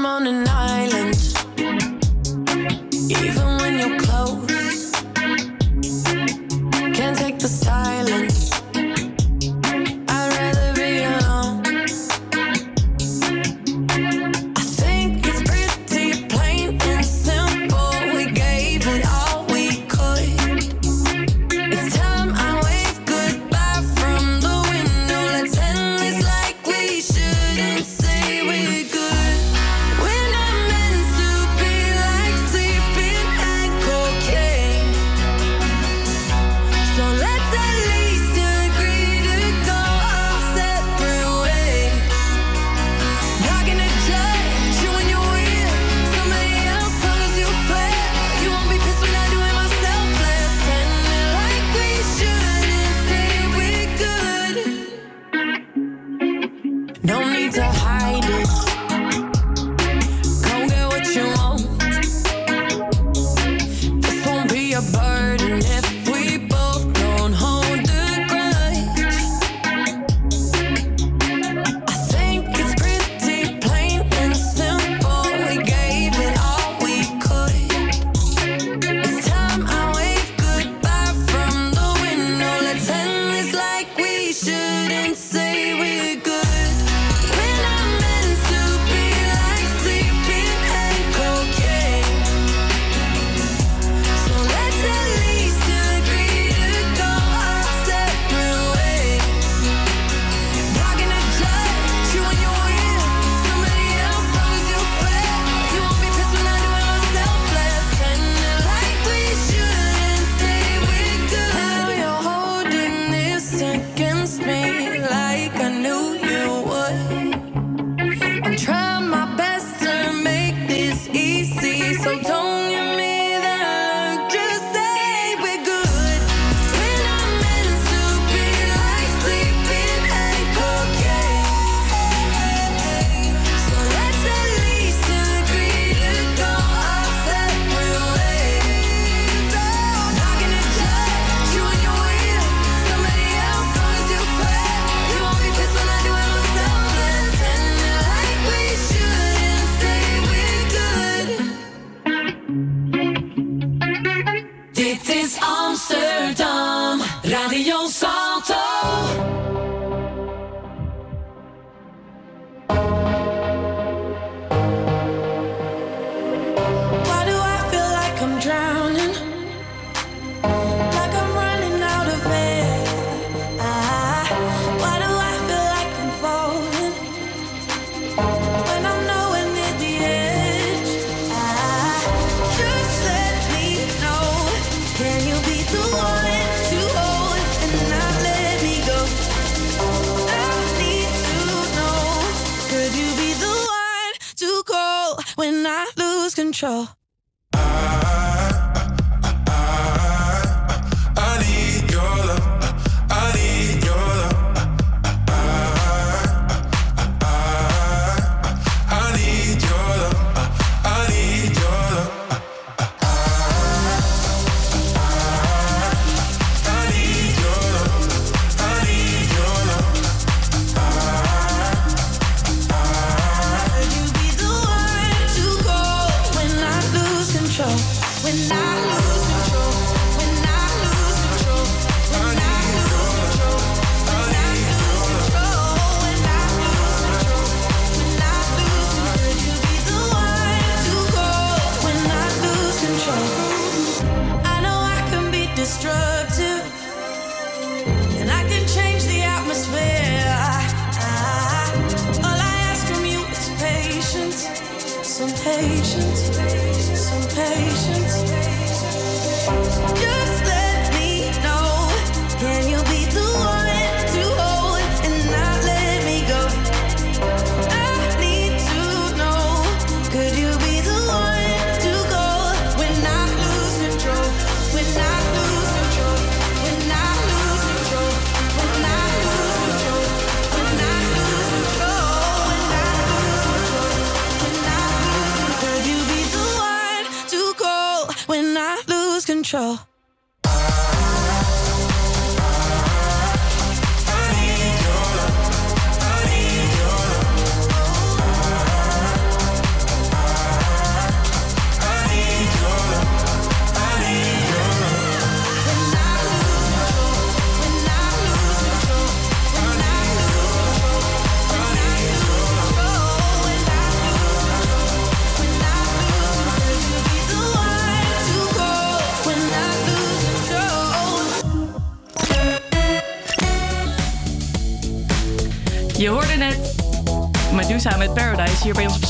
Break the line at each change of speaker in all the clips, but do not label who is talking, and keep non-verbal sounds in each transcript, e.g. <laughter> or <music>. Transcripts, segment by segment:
I'm on an island. sure.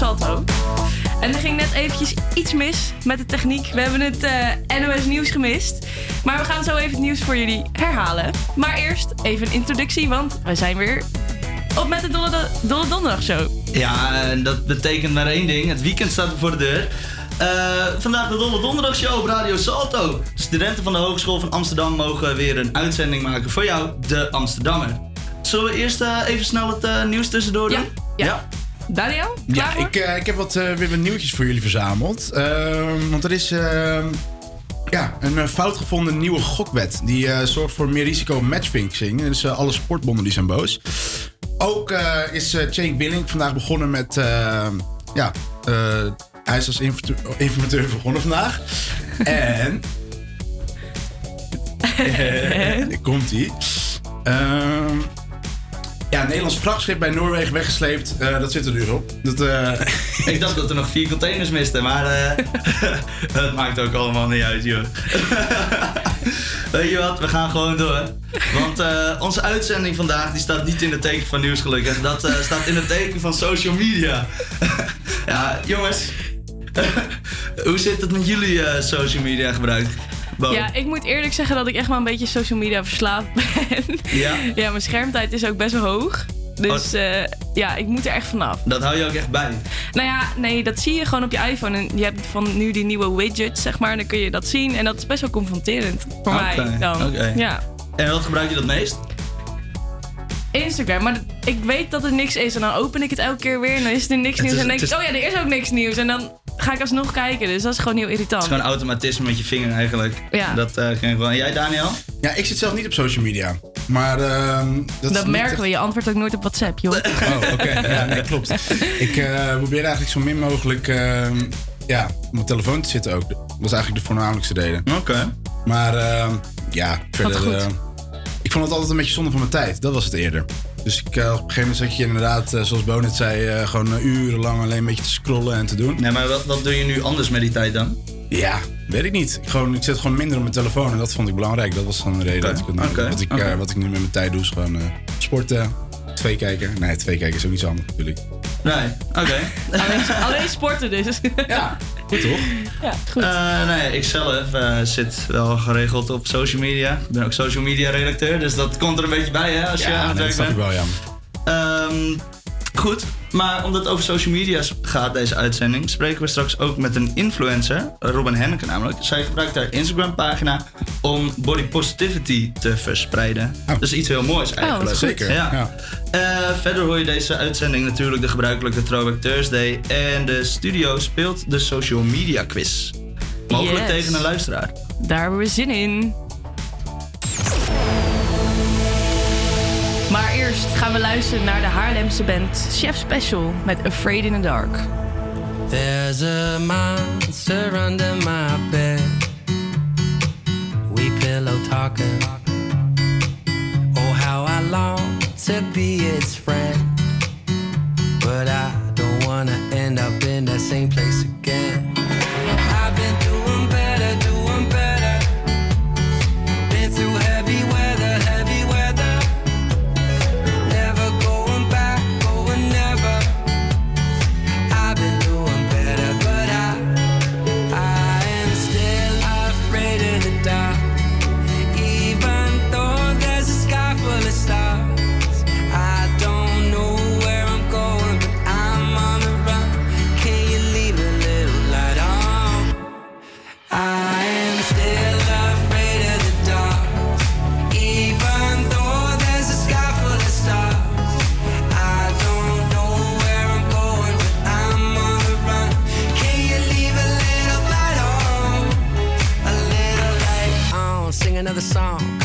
Salto. En er ging net eventjes iets mis met de techniek. We hebben het eh, NOS Nieuws gemist. Maar we gaan zo even het nieuws voor jullie herhalen. Maar eerst even een introductie, want we zijn weer op met de Dolle, Dolle Donderdag Show.
Ja, en dat betekent maar één ding. Het weekend staat voor de deur. Eh, vandaag de Dolle Donderdag Show op Radio Salto. Studenten van de Hogeschool van Amsterdam mogen weer een uitzending maken voor jou, de Amsterdammer. Zullen we eerst eh, even snel het nieuws tussendoor doen?
Ja. ja. Daniel?
Ja, ik, ik heb wat, weer wat nieuwtjes voor jullie verzameld. Ehm, want er is ehm, ja, een fout gevonden nieuwe gokwet. Die zorgt voor meer risico matchfixing. Dus alle sportbonden die zijn boos. Ook is Jake Billing vandaag begonnen met ja, hij is als informateur begonnen vandaag. <laughs> En. en. <laughs> Komt ie. Ja, Nederlands vrachtschip bij Noorwegen weggesleept. Uh, dat zit er dus op. Dat, uh... <laughs>
Ik dacht dat er nog vier containers misten, maar uh, <laughs> dat maakt ook allemaal niet uit, joh. <laughs> Weet je wat, we gaan gewoon door. Want onze uitzending vandaag die staat niet in het teken van nieuws gelukkig. Dat staat in het teken van social media. ja, jongens, Hoe zit het met jullie social media gebruik?
Ja, ik moet eerlijk zeggen dat ik echt wel een beetje social media verslaafd <laughs> ben. Ja? ja, mijn schermtijd is ook best wel hoog. Dus uh, ja, ik moet er echt vanaf.
Dat hou je ook echt bij?
Nou ja, nee, dat zie je gewoon op je iPhone. En je hebt van nu die nieuwe widgets, zeg maar. Dan kun je dat zien. En dat is best wel confronterend voor mij dan.
Okay. Ja. En wat gebruik je dat meest?
Instagram. Maar ik weet dat er niks is. En dan open ik het elke keer weer. En dan is er niks nieuws. en dan denk ik, oh ja, er is ook niks nieuws. En dan ga ik alsnog kijken. Dus dat is gewoon heel irritant.
Het is gewoon automatisme met je vinger eigenlijk. Ja. Dat uh, ging gewoon. Jij, Daniel?
Ja, ik zit zelf niet op social media. Maar uh,
dat, dat merken we. Je antwoordt ook nooit op WhatsApp, joh.
Oh, oké. Ja, nee, <laughs> klopt. Ik uh, probeer eigenlijk zo min mogelijk ehm, ja, op mijn telefoon te zitten ook. Dat is eigenlijk de voornamelijkste reden.
Oké.
Maar ehm, ja, verder... Eh, ik vond het altijd een beetje zonde van mijn tijd. Dat was het eerder. Dus ik, uh, op een gegeven moment zat je inderdaad, uh, zoals Bo net zei, uh, gewoon urenlang alleen een beetje te scrollen en te doen.
Nee, maar wat, wat doe je nu anders met die tijd dan?
Ja, weet ik niet. Ik, gewoon, ik zit gewoon minder op mijn telefoon en dat vond ik belangrijk. Dat was dan de reden dat ik, okay. wat, ik, wat ik nu met mijn tijd doe is gewoon sporten, twee kijken. Nee, twee kijken is ook iets anders natuurlijk.
Nee, oké.
alleen, alleen, sporten dus. <laughs>
ja, goed toch?
Ja, goed. Uh,
nee, ik zelf uh, zit wel geregeld op social media. Ik ben ook social media redacteur, dus dat komt er een beetje bij hè, als
ja, je aan het
nee,
dat ik wel, ja.
Um, goed, maar omdat het over social media gaat, deze uitzending, spreken we straks ook met een influencer, Robin Henneke namelijk. Zij gebruikt haar Instagram-pagina om body positivity te verspreiden. Oh. Dus iets heel moois eigenlijk.
Oh, zeker.
Ja. ja. Uh, verder hoor je deze uitzending natuurlijk de gebruikelijke Throwback Thursday. En de studio speelt de social media quiz. Mogelijk tegen een luisteraar.
Daar hebben we zin in. Maar eerst gaan we luisteren naar de Haarlemse band Chef Special met Afraid in the Dark. There's a monster under my bed. We pillow talking. Oh, how I long to be its friend. But I don't wanna end up in that same place again.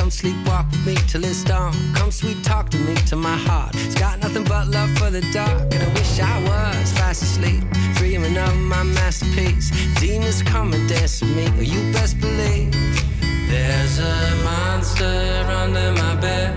Come sleepwalk with me till it's dawn. Come sweet talk to me to my heart. It's got nothing but love for the dark. And I wish I was fast asleep, dreaming of my masterpiece. Demons come and dance with me. You best believe there's a monster under my bed,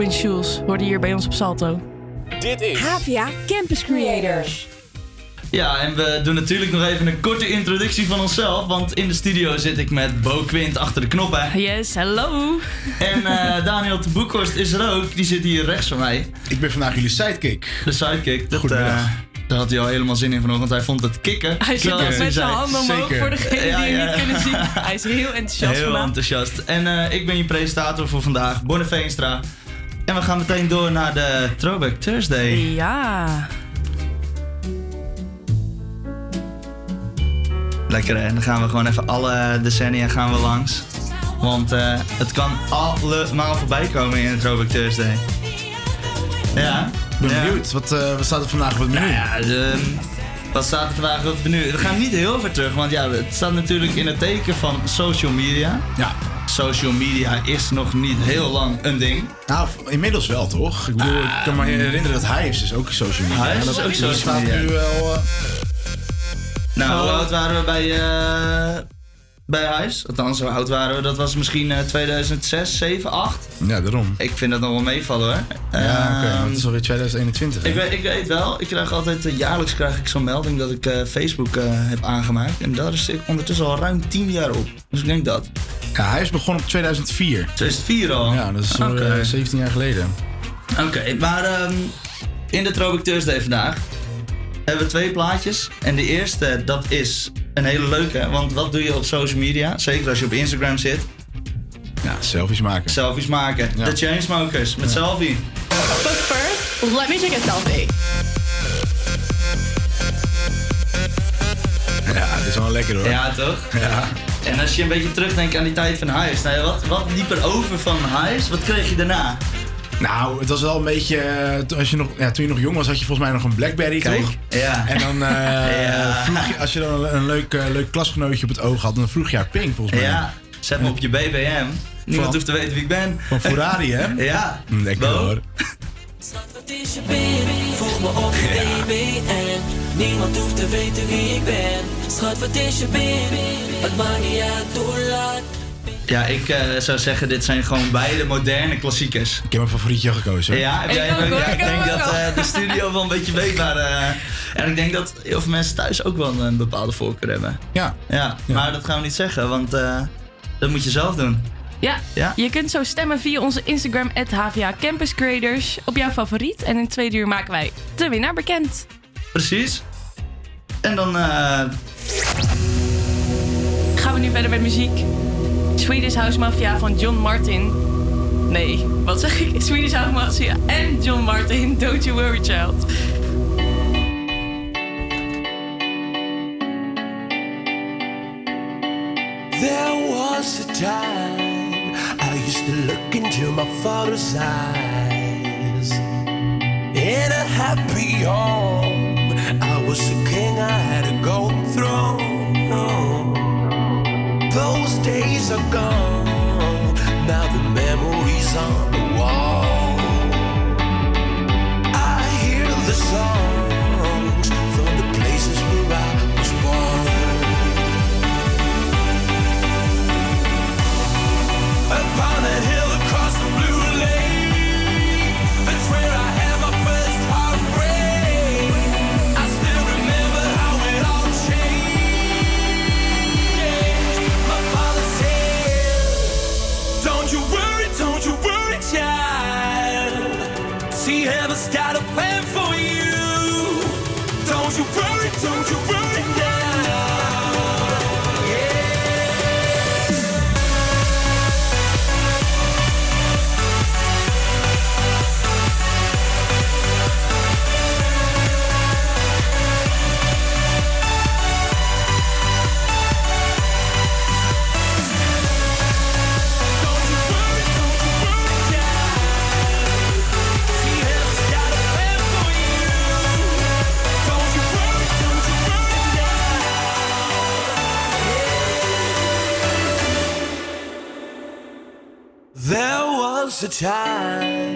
Robin Schulz hoorde hier bij ons op Salto.
Dit is
Havia Campus Creators.
Ja, en we doen natuurlijk nog even een korte introductie van onszelf. Want in de studio zit ik met Bo Quint achter de knoppen.
Yes, hello.
En eh, <laughs> Daniel de Boekhorst is er ook. Die zit hier rechts van mij.
Ik ben vandaag jullie sidekick.
De sidekick. Dat,
Goedemiddag.
eh, daar had hij al helemaal zin in vanochtend. Hij vond het kicken.
Hij zit met zijn
zei.
handen omhoog
Zeker.
voor degenen
Ja,
die hem
ja.
niet kunnen zien. Hij is heel enthousiast
Heel
vandaag.
enthousiast. En eh, ik ben je presentator voor vandaag, Bonne Veenstra. En we gaan meteen door naar de Throwback Thursday.
Ja.
Lekker hè, dan gaan we gewoon even alle decennia gaan we langs. Want eh, het kan allemaal voorbij komen in de Throwback Thursday. Ja.
Ik ben
ja.
benieuwd. Wat, eh, wat staat er vandaag op het menu?
Nou ja, de, wat staat er vandaag op het menu? We gaan niet heel ver terug, want ja, het staat natuurlijk in het teken van social media.
Ja.
Social media is nog niet heel lang een ding.
Nou, inmiddels wel toch? Ik bedoel, ik kan me herinneren dat Hives is ook social media. Dat
is ook social
staat
media.
nu wel... eh,
Nou, hoe
Oh.
oud waren we bij, eh bij Hives? Althans, hoe oud waren we? Dat was misschien eh, 2006, 7, 8.
ja, daarom.
Ik vind dat nog wel meevallen hoor.
Ja, oké.
Ehm,
maar het is alweer 2021. hè?
ik, weet, ik weet wel, ik krijg altijd, eh, jaarlijks krijg ik zo'n melding dat ik eh, Facebook eh, heb aangemaakt. En daar is ik ondertussen al ruim 10 jaar op. Dus ik denk dat.
Ja, Hives begon op 2004.
2004 al.
Ja, dat is zo
Oké.
eh, 17 jaar geleden.
Oké, maar ehm, in de Throwback Thursday vandaag hebben we twee plaatjes. En de eerste, dat is een hele leuke. Want wat doe je op social media? Zeker als je op Instagram zit.
Ja, selfies maken.
Selfies maken.
Ja.
De Chainsmokers met selfie.
But first, let me take a selfie.
Ja, dit is wel lekker hoor.
Ja, toch?
Ja.
En als je een beetje terugdenkt aan die tijd van Hives. Nou ja, wat, wat liep er over van Hives? Wat kreeg je daarna?
Nou, het was wel een beetje... eh, toen- als je nog, ja, toen je nog jong was, had je volgens mij nog een Blackberry,
Kijk,
toch?
ja.
En dan <laughs> eh,
Ja.
vroeg je, als je dan een, leuk, leuk klasgenootje op het oog had, dan vroeg je haar pink, volgens mij.
Ja, zet me op je BBM. Niemand
Van-
hoeft te weten wie ik ben.
Van Ferrari, hè? <laughs>
Ja.
Lekker
Bo?
hoor.
Wat is je baby? Voeg me op je BBN. Niemand hoeft te weten wie ik ben. Schat, wat is je baby? Het maakt niet uit, hoe laat.
Ja, ik eh, zou zeggen, dit zijn gewoon beide moderne klassiekers.
Ik heb mijn favorietje al gekozen. hoor.
Ja, heb
Ik
jij
ook,
ook?
hoor,
Ja,
ik
denk dat eh, de studio wel een beetje weet waar. eh, en ik denk dat heel veel mensen thuis ook wel een bepaalde voorkeur hebben.
Ja.
Ja, maar dat gaan we niet zeggen, want eh, dat moet je zelf doen.
Ja,
Ja?
je kunt zo stemmen via onze Instagram, HVA Campus Creators, op jouw favoriet. En in twee uur maken wij de winnaar bekend.
Precies. En dan eh,
Gaan we nu verder met muziek. Swedish House Mafia van John Martin. Nee, wat zeg ik? <laughs> Swedish House Mafia en John Martin, Don't You Worry Child.
There was a time I used to look into my father's eyes. In a happy home, I was a king, I had a golden throne. Those days are gone, now the memories on was a time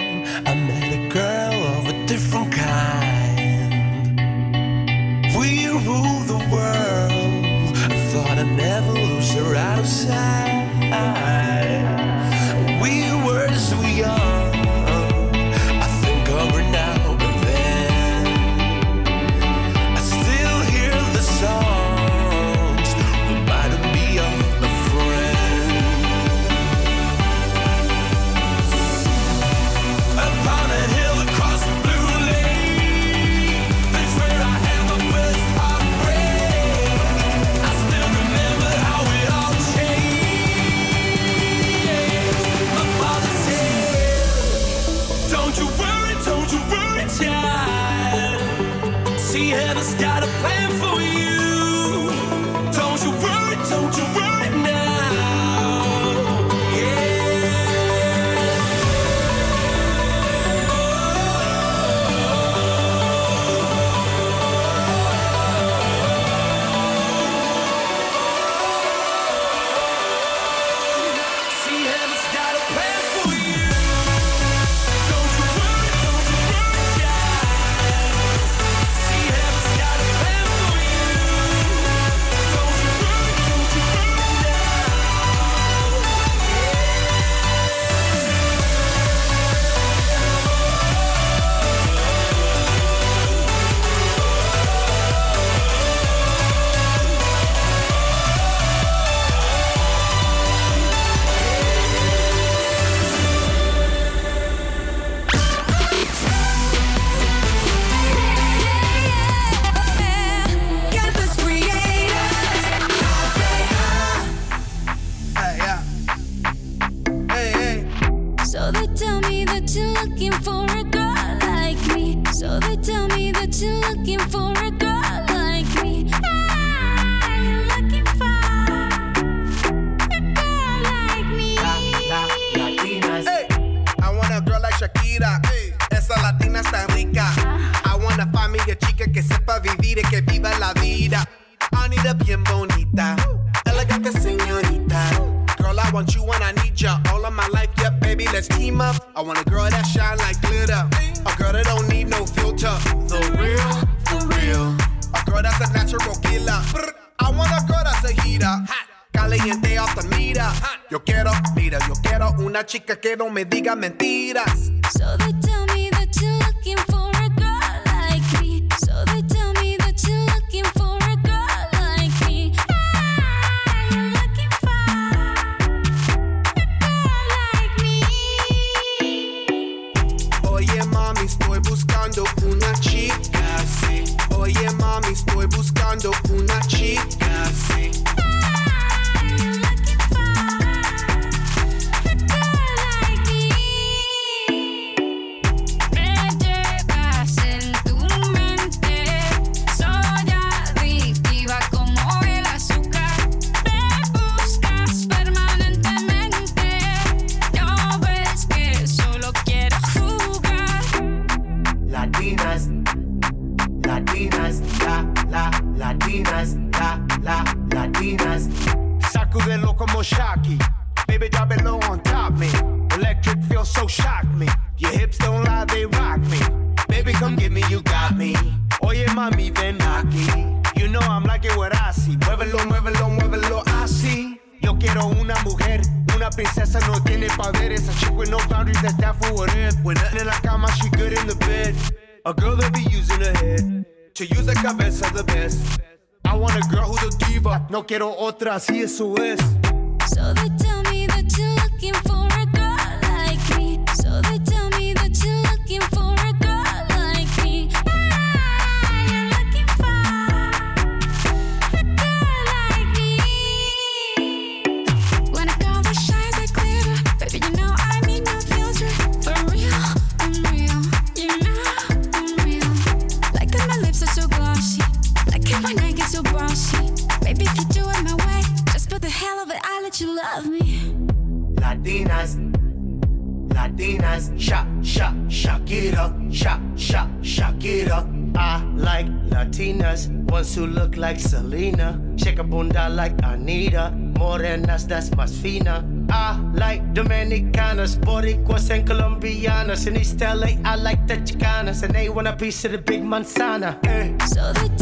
In East LA, I like the Chicanas, and they want a piece of the big manzana. Eh.
So they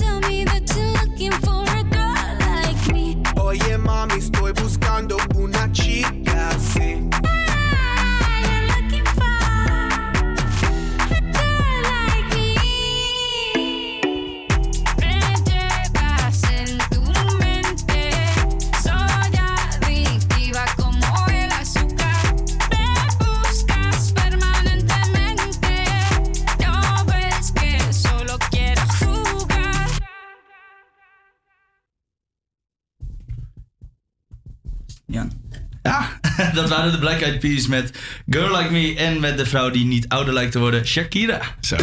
waren de Black Eyed Peas met Girl Like Me en met de vrouw die niet ouder lijkt te worden, Shakira.
Zo.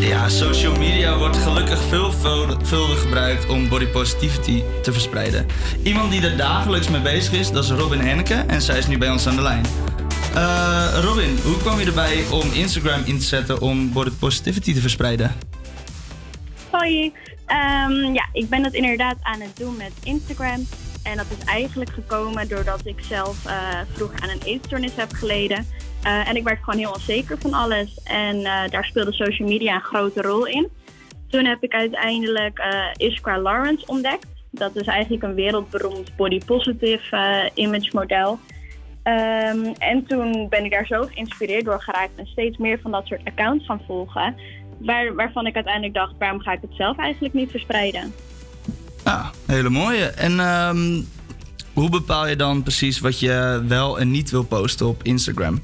Ja, social media wordt gelukkig veelvuldig gebruikt om body positivity te verspreiden. Iemand die er dagelijks mee bezig is, dat is Robin Henneke en zij is nu bij ons aan de lijn. Eh, Robin, hoe kwam je erbij om Instagram in te zetten om body positivity te verspreiden?
Hoi. Ehm, ja, ik ben het inderdaad aan het doen met Instagram. En dat is eigenlijk gekomen doordat ik zelf eh, vroeger aan een eetstoornis heb geleden. Eh, en ik werd gewoon heel onzeker van alles. En eh, daar speelde social media een grote rol in. Toen heb ik uiteindelijk Iskra Lawrence ontdekt. Dat is eigenlijk een wereldberoemd body positive image model. Ehm, en toen ben ik daar zo geïnspireerd door geraakt en steeds meer van dat soort accounts gaan volgen. Waar, waarvan ik uiteindelijk dacht, waarom ga ik het zelf eigenlijk niet verspreiden?
Ja, hele mooie. En ehm, hoe bepaal je dan precies wat je wel en niet wil posten op Instagram?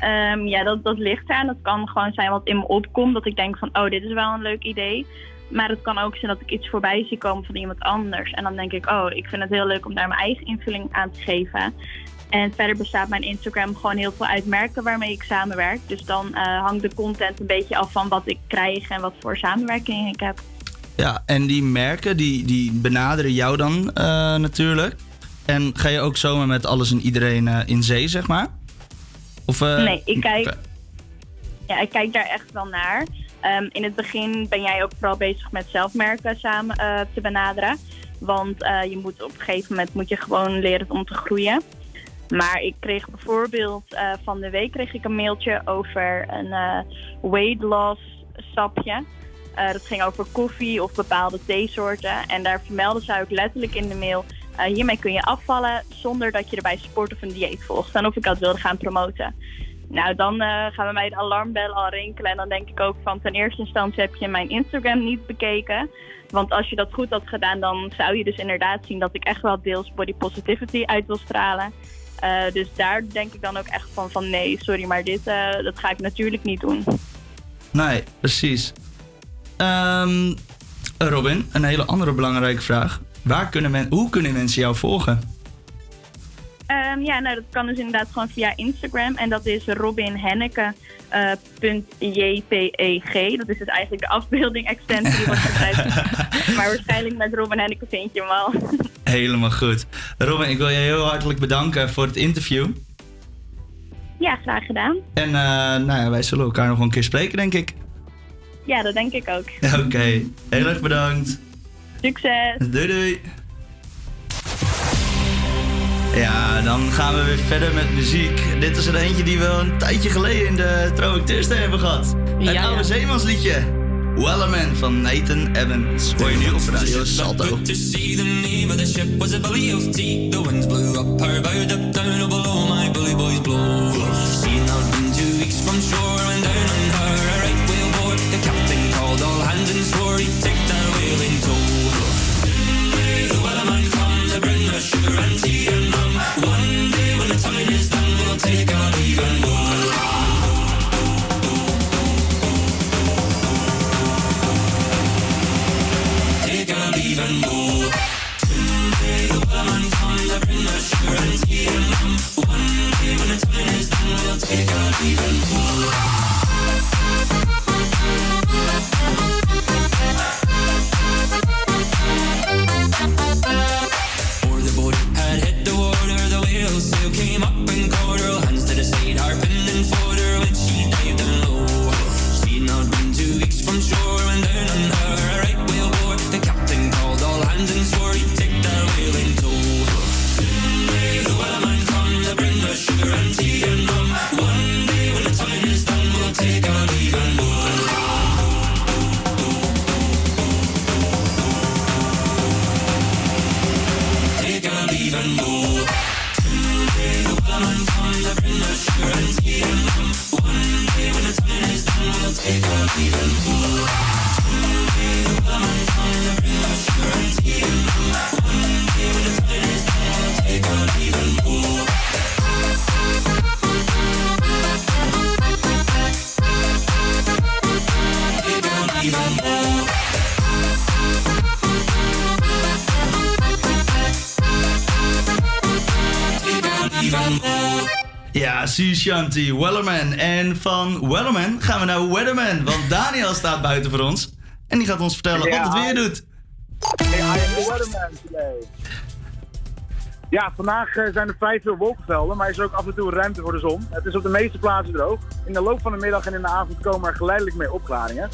Ehm, ja, dat, dat ligt eraan. Dat kan gewoon zijn wat in me opkomt. Dat ik denk van, oh, dit is wel een leuk idee. Maar het kan ook zijn dat ik iets voorbij zie komen van iemand anders. En dan denk ik, oh, ik vind het heel leuk om daar mijn eigen invulling aan te geven. En verder bestaat mijn Instagram gewoon heel veel uit merken waarmee ik samenwerk. Dus dan eh, hangt de content een beetje af van wat ik krijg en wat voor samenwerking ik heb.
Ja, en die merken die, die benaderen jou dan eh, natuurlijk. En ga je ook zomaar met alles en iedereen eh, in zee, zeg maar? Of, eh,
nee, ik kijk, ja, ik kijk daar echt wel naar. Ehm, in het begin ben jij ook vooral bezig met zelfmerken samen te benaderen. Want je moet op een gegeven moment moet je gewoon leren om te groeien. Maar ik kreeg bijvoorbeeld van de week kreeg ik een mailtje over een weight loss sapje. Eh, dat ging over koffie of bepaalde theesoorten. En daar vermelden ze ook letterlijk in de mail... eh, hiermee kun je afvallen zonder dat je erbij sport of een dieet volgt. En of ik dat wilde gaan promoten. Nou, dan eh, gaan bij mij de alarmbellen al rinkelen. En dan denk ik ook van ten eerste instantie heb je mijn Instagram niet bekeken. Want als je dat goed had gedaan, dan zou je dus inderdaad zien dat ik echt wel deels body positivity uit wil stralen. Dus daar denk ik dan ook echt van, van nee, sorry, maar dit dat ga ik natuurlijk niet doen.
Nee, precies. Ehm, Robin, een hele andere belangrijke vraag. Waar kunnen men, hoe kunnen mensen jou volgen?
Ehm, ja, nou dat kan dus inderdaad gewoon via Instagram. En dat is robinhenneke.jpeg. dat is dus eigenlijk de afbeelding extensie die wordt gebruikt. maar waarschijnlijk met Robin Henneke vind je hem al. <laughs>
Helemaal goed. Robin, ik wil je heel hartelijk bedanken voor het interview.
ja, graag gedaan.
En eh, nou ja, wij zullen elkaar nog een keer spreken, denk ik.
Ja, dat denk ik ook. <laughs>
Oké, heel erg bedankt.
Succes!
Doei doei. Ja, dan gaan we weer verder met muziek. Dit is er eentje die we een tijdje geleden in de Trouw ik Thursday hebben gehad. Een
Ja,
oude
ja.
zeemansliedje. Wellerman van Nathan Evans. Hoor je nu op Radio Salto.
To see the name of the ship was a belly of tea. The winds blew up her bow, up down below my bully boys blow. Seen her been two weeks from shore and down on her a right called all hands and swore he'd take that whale in
Sea Shanty, Wellerman. En van Wellerman gaan we naar Weatherman. Want <laughs> Daniel staat buiten voor ons. En die gaat ons vertellen wat het weer doet.
Hey, I am weatherman today. Ja, vandaag eh, zijn er vrij veel wolkenvelden, maar is er ook af en toe ruimte voor de zon. Het is op de meeste plaatsen droog. In de loop van de middag en in de avond komen er geleidelijk meer opklaringen.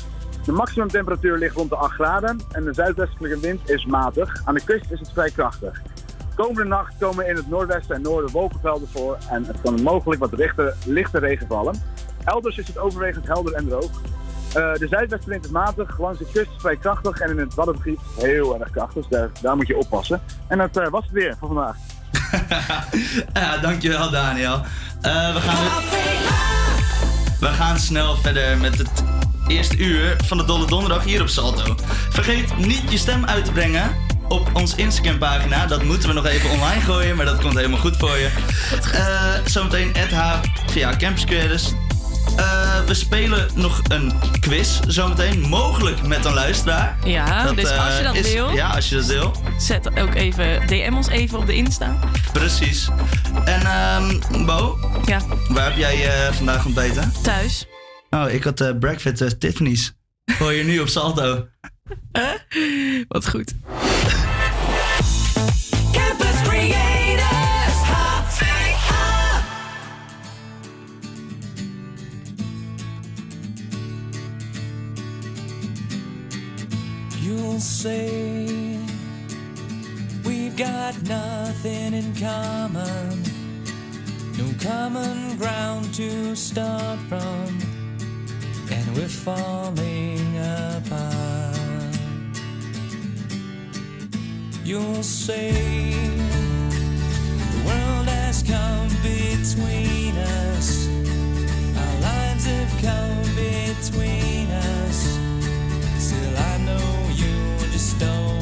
De maximumtemperatuur ligt rond de 8 graden en de zuidwestelijke wind is matig. Aan de kust is het vrij krachtig. Komende nacht komen in het noordwesten en noorden wolkenvelden voor en het kan mogelijk wat lichte, regen vallen. Elders is het overwegend helder en droog. Eh, de zuidwestenwind is matig, langs de kust vrij krachtig en in het Waddengebied heel erg krachtig. Dus daar, daar moet je oppassen. En dat eh, was het weer voor vandaag. <laughs>
Ja, dankjewel Daniel. Eh, we, gaan we gaan snel verder met het eerste uur van de Dolle Donderdag hier op Salto. Vergeet niet je stem uit te brengen op ons Instagram pagina. Dat moeten we nog even online gooien, maar dat komt helemaal goed voor je. Eh, zometeen H via Campus Creators. Eh, we spelen nog een quiz zometeen, mogelijk met een luisteraar.
Ja, dus
eh,
als je dat
is-
wil-
Ja, als je dat wil.
Zet ook even, DM ons even op de Insta.
Precies. En ehm Bo,
Ja.
waar heb jij eh, vandaag ontbeten?
Thuis.
Oh, ik had eh breakfast Tiffany's. Hoor je nu op Salto. <laughs>
Wat goed.
Campus Creators HVA.
You'll say we've got nothing in common. No common ground to start from, and we're falling apart. you'll say the world has come between us, our lives have come between us. Still, I know you just don't.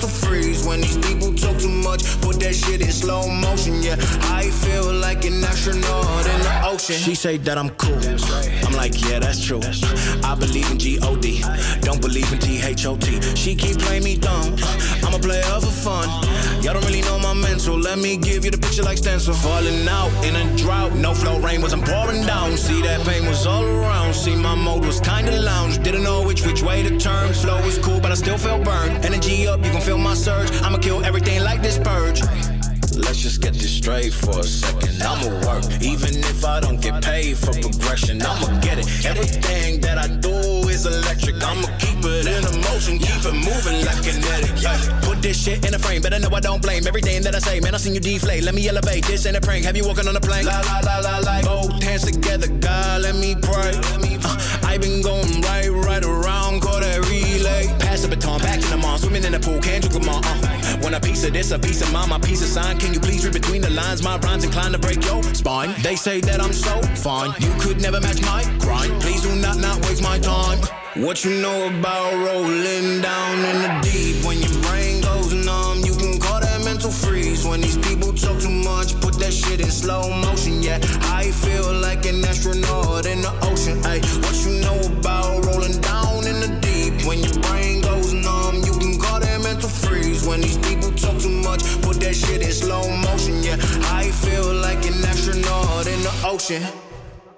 to freeze when these people talk too much. Put that shit in slow motion, yeah. I feel like an astronaut in the ocean. She say that I'm cool. Right. I'm like, yeah, that's true. that's true. I believe in G-O-D. Don't believe in T-H-O-T. She keep playing me dumb. I'm a player for fun. Y'all don't really know my mental. Let me give you the picture like stencil. Falling out in a drought. No flow rain wasn't pouring down. See that pain was all around. See my mode was kinda lounge. Didn't know which which way to turn. Flow was cool, but I still felt burned. Energy up, you can feel my surge. I'ma kill everything like this purge. Let's just get this straight for a second. I'ma work, even if I don't get paid for progression. I'ma get it. Everything that I do is electric. I'ma keep it in motion, keep it moving like kinetic. Yeah. Put this shit in a frame, better know I don't blame everything that I say. Man, I seen you deflate. Let me elevate. This ain't a prank. Have you walking on a plane? La la la la la. Both hands together, God, let me pray. Uh, I been going right, right around, call that relay. Pass the baton, back in the mall, swimming in the pool, can't you come on? Uh, want a piece of this, a piece of mine, my piece of sign. Can you please read between the lines? My rhymes inclined to break your spine. They say that I'm so fine, you could never match my grind. Please do not not waste my time. What you know about rolling down in the deep? When your brain goes numb, you can call that mental freeze. When these people talk too much, in slow motion. Yeah, I feel like an astronaut in the ocean. Ay, what you know about rolling down in the deep? When your brain goes numb, you can call that mental freeze. When these people talk too much, put that shit in slow motion. Yeah, I feel like an astronaut in the ocean.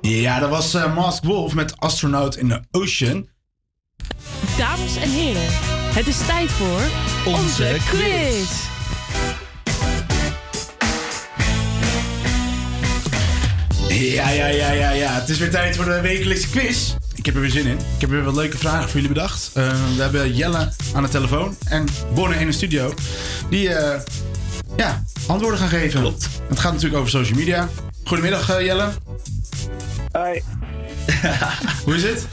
Ja, dat was eh, Mask Wolf met Astronaut in the Ocean.
Dames en heren, het is tijd voor onze, quiz.
Ja, ja, ja, ja, ja. Het is weer tijd voor de wekelijkse quiz. Ik heb er weer zin in. Ik heb weer wat leuke vragen voor jullie bedacht. Eh, we hebben Jelle aan de telefoon en Bonne in de studio. Die eh, ja, antwoorden gaan geven. Klopt. Het gaat natuurlijk over social media. Goedemiddag eh, Jelle.
Hoi. <laughs>
Hoe is het?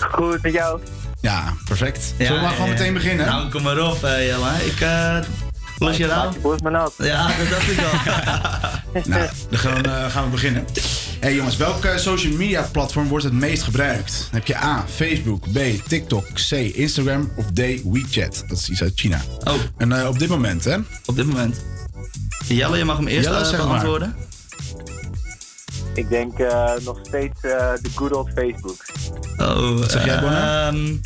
Goed, met jou?
Ja, perfect. Zullen we maar gewoon meteen beginnen?
Nou, kom maar op, Jelle. Ik eh los je aan. Ja, dat dacht ik al. <laughs>
Nou, dan gaan we, eh, gaan we beginnen. Hey jongens, welk eh, social media platform wordt het meest gebruikt? Dan heb je A. Facebook, B. TikTok, C. Instagram of D. WeChat. Dat is iets uit China.
Oh.
En eh, op dit moment, hè?
Op dit moment. Jelle, je mag hem eerst
Jelle,
eh,
zeg maar.
beantwoorden.
Ik denk eh, nog steeds eh, de good old Facebook.
Oh,
Wat zeg jij, Bonne?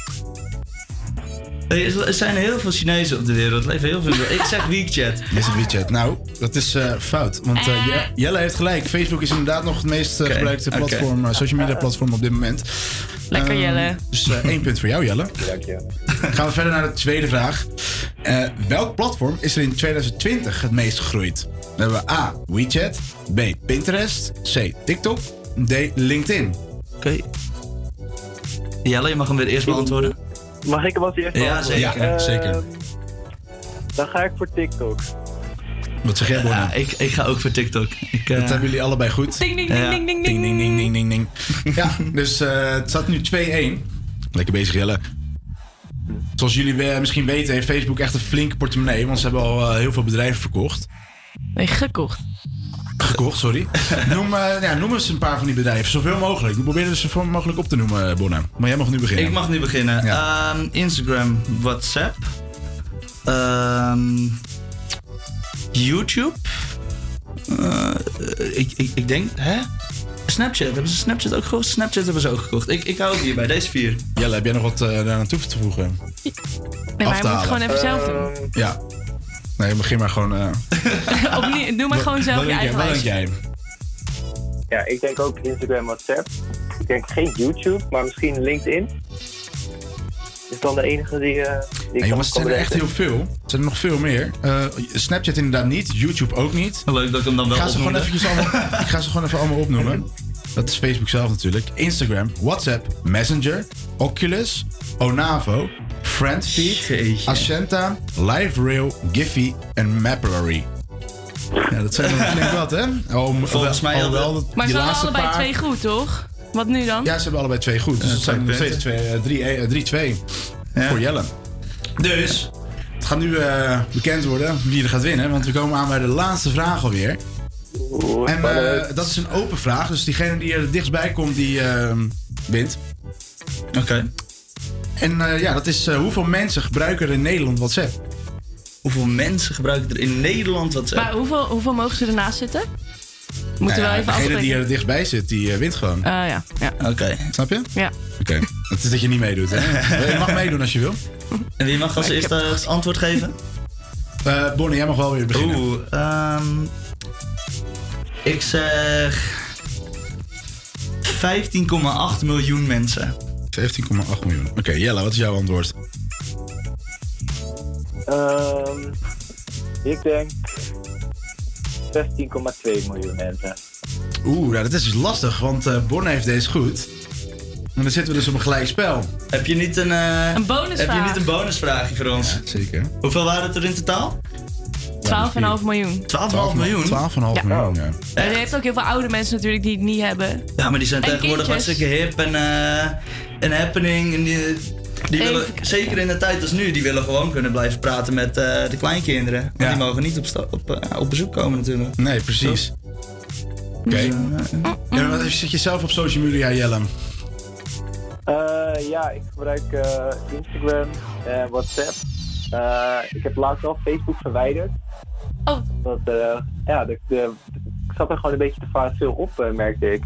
Er er zijn heel veel Chinezen op de wereld. Er leven heel veel. Ik zeg WeChat.
Dit is het WeChat. Nou, dat is eh, fout. Want eh, Je- Jelle heeft gelijk. Facebook is inderdaad nog het meest eh, gebruikte platform, eh, social media platform op dit moment.
Lekker,
Ehm,
Jelle.
Dus eh, één punt voor jou, Jelle.
Dank je. <laughs>
Gaan we verder naar de tweede vraag. Eh, welk platform is er in 2020 het meest gegroeid? Dan hebben we A. WeChat. B. Pinterest. C. TikTok. D. LinkedIn.
Oké. Jelle, je mag hem weer eerst beantwoorden.
Mag ik hem als eerste
Ja, zeker.
Ja,
Eh,
zeker.
Dan ga ik voor TikTok.
Wat zeg jij, Bonnie?
Ja, ik, ik ga ook voor TikTok. Ik, eh,
Dat hebben jullie allebei goed.
Ding, ding, ding,
Ja.
ding, ding,
Ding,
ding.
ding, ding, ding, ding, ding. Ja, dus eh, het staat nu 2-1. Lekker bezig, Jelle. Zoals jullie eh, misschien weten heeft Facebook echt een flinke portemonnee. Want ze hebben al eh, heel veel bedrijven verkocht.
Nee, gekocht.
Gekocht, sorry. <laughs> noem, eh, ja, noem eens een paar van die bedrijven. Zoveel mogelijk. We proberen er zoveel mogelijk op te noemen, eh, Bonne. Maar jij mag nu beginnen.
Ik mag nu beginnen. Ehm, Instagram, WhatsApp. Ehm, YouTube. Eh, ik, ik, ik denk, hè? Snapchat. Hebben ze Snapchat ook gekocht? Snapchat hebben ze ook gekocht. Ik, ik hou het hierbij, deze vier.
Jelle, heb jij nog wat eh, daar aan toe te voegen?
Nee, maar hij moet het gewoon even zelf doen.
Ja. Nee, begin maar gewoon... eh, <laughs>
Opnieuw, doe maar gewoon zelf
wat
je eigen
Wat denk
lijstje.
jij?
Ja, ik denk ook Instagram, WhatsApp. Ik denk geen YouTube, maar misschien LinkedIn. Is dan de enige die, eh die
Ja, jongens, het zijn er echt heel veel. Er zijn er nog veel meer. Eh, Snapchat inderdaad niet. YouTube ook niet.
Leuk dat ik hem dan wel
Ik ga ze gewoon, eventjes allemaal, <laughs> ik ga ze gewoon even allemaal opnoemen. Dat is Facebook zelf natuurlijk. Instagram, WhatsApp, Messenger, Oculus, Onavo, Friendfeed. Ascenta, LiveRail, Giphy en Mapillary. Ja, dat zijn er flink wat, hè? Al,
Volgens mij
alhoewel dat-
Maar ze hadden allebei
paar-
twee goed, toch? Wat nu dan?
Ja, ze hebben allebei twee goed. Dus het zijn nog steeds
punten.
twee, eh, drie, eh, 3-2
Ja.
voor Jelle. Dus, het gaat nu eh, bekend worden wie er gaat winnen. Want we komen aan bij de laatste vraag alweer. En eh, dat is een open vraag. Dus diegene die er het dichtstbij komt, die wint.
Oké.
En eh, ja, dat is eh, hoeveel mensen gebruiken er in Nederland WhatsApp?
hoeveel mensen gebruiken er in Nederland WhatsApp?
Maar hoeveel, hoeveel mogen ze ernaast zitten? Moeten
Nou
we
ja,
even
Degene die er dichtstbij zit, die eh, wint gewoon.
Ah ja, ja.
Oké.
Snap je?
Ja.
Oké. Het is dat je niet meedoet, hè? Je mag meedoen als je wil.
En wie mag als eerste het antwoord geven?
Eh Bonnie, jij mag wel weer beginnen.
Oeh, ehm, ik zeg 15,8 miljoen mensen.
17,8 miljoen. Oké, Jelle, wat is jouw antwoord?
Ehm, ik denk 16,2 miljoen mensen.
Oeh, nou, dat is dus lastig, want eh Bonnie heeft deze goed. En dan zitten we dus op een gelijk spel.
Heb je niet een, eh,
Een bonusvraag.
Heb je niet een bonusvraagje voor ons?
zeker.
Hoeveel waren het er in totaal?
12,5 miljoen.
12,5 miljoen?
12,5 miljoen, ja.
En je hebt ook heel veel oude mensen natuurlijk die het niet hebben.
Ja, maar die zijn
En
tegenwoordig
kindjes.
hartstikke hip en, eh en happening. En die, die
Even
willen, zeker in de tijd als nu, die willen gewoon kunnen blijven praten met eh, de kleinkinderen. Want
Ja.
die mogen niet op, eh, op bezoek komen natuurlijk.
Nee, precies. Oké. En wat zit je zelf op social media, Jelle?
Eh, ja, ik gebruik eh, Instagram en WhatsApp. Eh, ik heb laatst al Facebook verwijderd.
Oh.
Dat, eh, ja, de, de, ik zat er gewoon een beetje te vaak veel op, eh, merkte ik.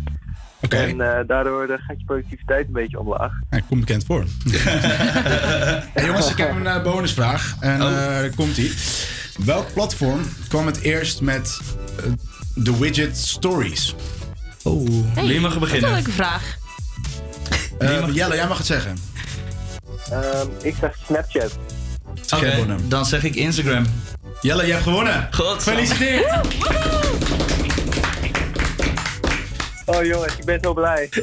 En eh, daardoor eh, gaat je productiviteit een beetje omlaag.
Ja, ik kom bekend voor. <laughs> hey, jongens, ik heb een eh, bonusvraag. En
Oh.
eh, daar komt ie. Welk platform kwam het eerst met de widget Stories?
Oh,
Hey,
wie mag er
Dat is
beginnen?
een leuke vraag.
Jelle, jij mag het zeggen.
Ehm, ik zeg Snapchat.
Dan zeg ik Instagram.
Jelle, jij hebt gewonnen.
God.
Gefeliciteerd.
Oh jongens, ik ben zo blij. <laughs>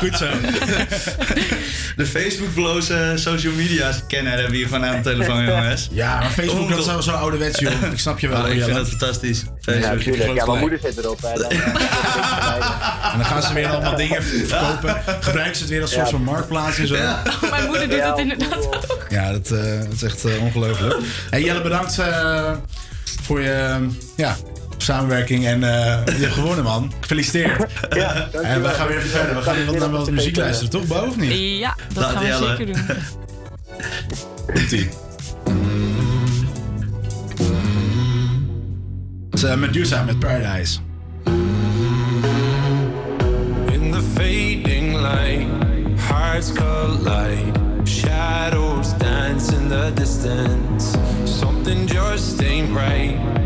Goed zo.
De Facebook-bloze social media kenner hebben we hier gewoon aan de telefoon, <laughs> jongens.
Ja, maar Facebook dat is zo, zo ouderwets, joh. Ik snap je wel,
Oh, ik vind dat fantastisch.
Ja,
Facebook.
natuurlijk. Ja, mijn moeder zit erop. Hè. Dan, <laughs>
En dan gaan ze weer allemaal dingen verkopen. Gebruiken ze het weer als soort
Ja.
van marktplaats en zo. Ja,
Mijn moeder doet
Ja,
het inderdaad ook.
dat, eh, dat is echt eh, ongelooflijk. Hey, Jelle, bedankt eh, voor je eh, ja, samenwerking. En eh, je hebt gewonnen, man. Gefeliciteerd.
ja, dankjewel.
En we gaan weer even verder. We gaan weer wat naar wat muziek luisteren, toch? Bo, of niet?
Ja, dat
Laat
gaan we zeker doen.
Komt-ie. Medusa met Paradise.
In the fading light, hearts collide. Shadows dance in the distance. Something just ain't right.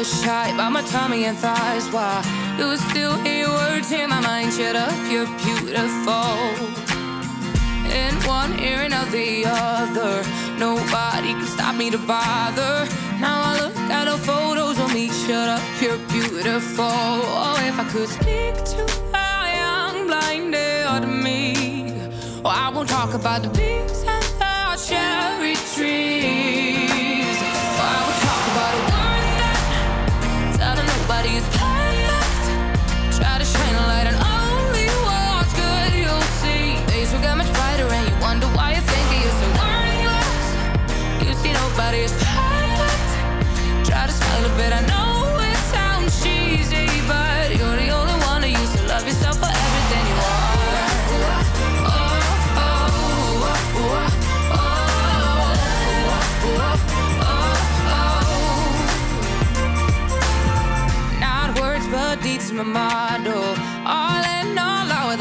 was shy about my tummy and thighs. Why I still hear words in my mind? Shut up, you're beautiful. In one ear and out the other. Nobody can stop me to bother. Now I look at the photos of me. Shut up, you're beautiful. Oh, if I could speak to a young blinded me. Oh, I won't talk about the peaks and the cherry trees.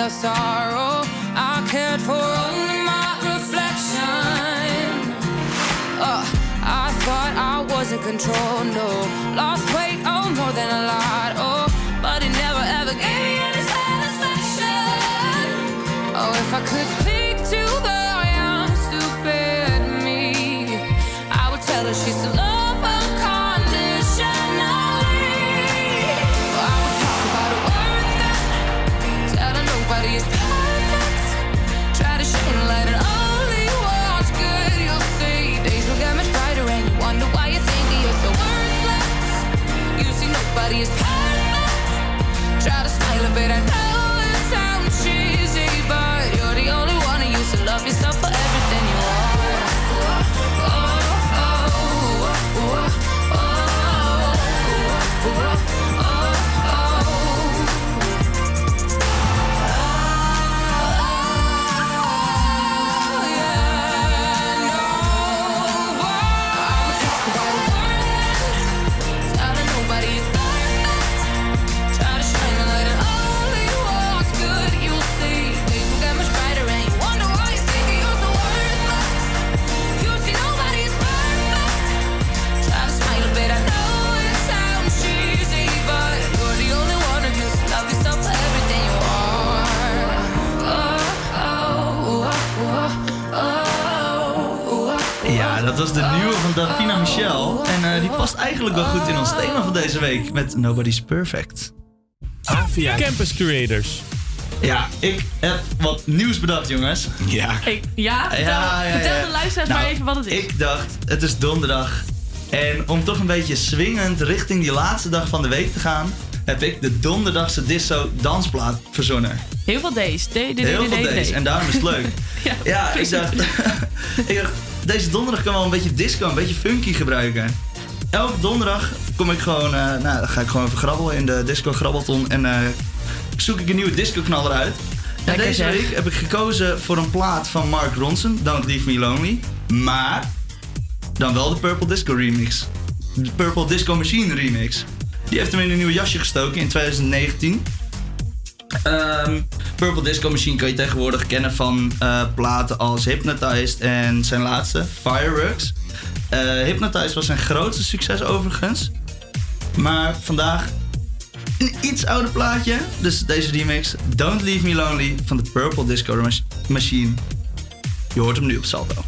Sorrow. I cared for only my reflection. Uh, I thought I was in control, no. Lost weight, oh, more than a lot, oh. But it never ever gave me any satisfaction. Oh, if I could
dat was de nieuwe van Davina Michel. En eh, die past eigenlijk wel goed in ons thema van deze week met Nobody's Perfect.
Avia Campus Creators.
Ja, ik heb wat nieuws bedacht, jongens.
Ja.
Ik, ja, vertel, vertel de luisteraars
Nou,
maar even wat het is.
Ik dacht, het is donderdag. En om toch een beetje swingend richting die laatste dag van de week te gaan, heb ik de donderdagse disco dansplaat verzonnen.
Heel veel D's. D, D, D, D,
Heel veel deze. En daarom is het leuk. <laughs>
ja,
Ja, ik dacht, <laughs> ik dacht, deze donderdag kan wel een beetje disco, een beetje funky gebruiken. Elke donderdag kom ik gewoon, eh, nou, dan ga ik gewoon even grabbelen in de disco grabbelton en eh, zoek ik een nieuwe disco knaller uit. En
Lekker
deze
zeg.
week heb ik gekozen voor een plaat van Mark Ronson, Don't Leave Me Lonely. Maar dan wel de Purple Disco remix. De Purple Disco Machine remix. Die heeft hem in een nieuw jasje gestoken in 2019. Ehm, Purple Disco Machine kan je tegenwoordig kennen van eh, platen als Hypnotized en zijn laatste, Fireworks. Eh, Hypnotized was zijn grootste succes overigens. Maar vandaag een iets ouder plaatje. Dus deze remix, Don't Leave Me Lonely van de Purple Disco Mach- Machine. Je hoort hem nu op Salto.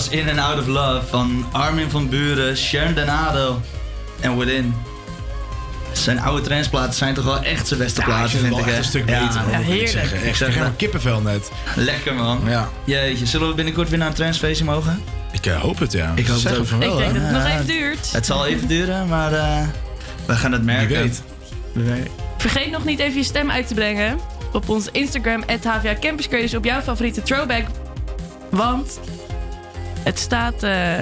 Was In and Out of Love van Armin van Buren, Sharon Donado en Within. Zijn oude transplaten zijn toch wel echt zijn beste
Ja, ik
platen,
vind
ik.
echt een stuk beter, hoor, moet ik zeggen. Echt, ik krijg helemaal kippenvel net.
Lekker man.
Ja.
Jeetje, zullen we binnenkort weer naar een transfeestje mogen?
Ik eh, hoop het, ja.
Ik hoop
Zeg
het ook.
van wel,
Ik denk
hè?
dat het nog
Ja.
even duurt.
Het zal even duren, maar eh, we gaan het merken.
weet.
Vergeet nog niet even je stem uit te brengen op ons Instagram, HVA Campus Creators, op jouw favoriete throwback. Want het staat. eh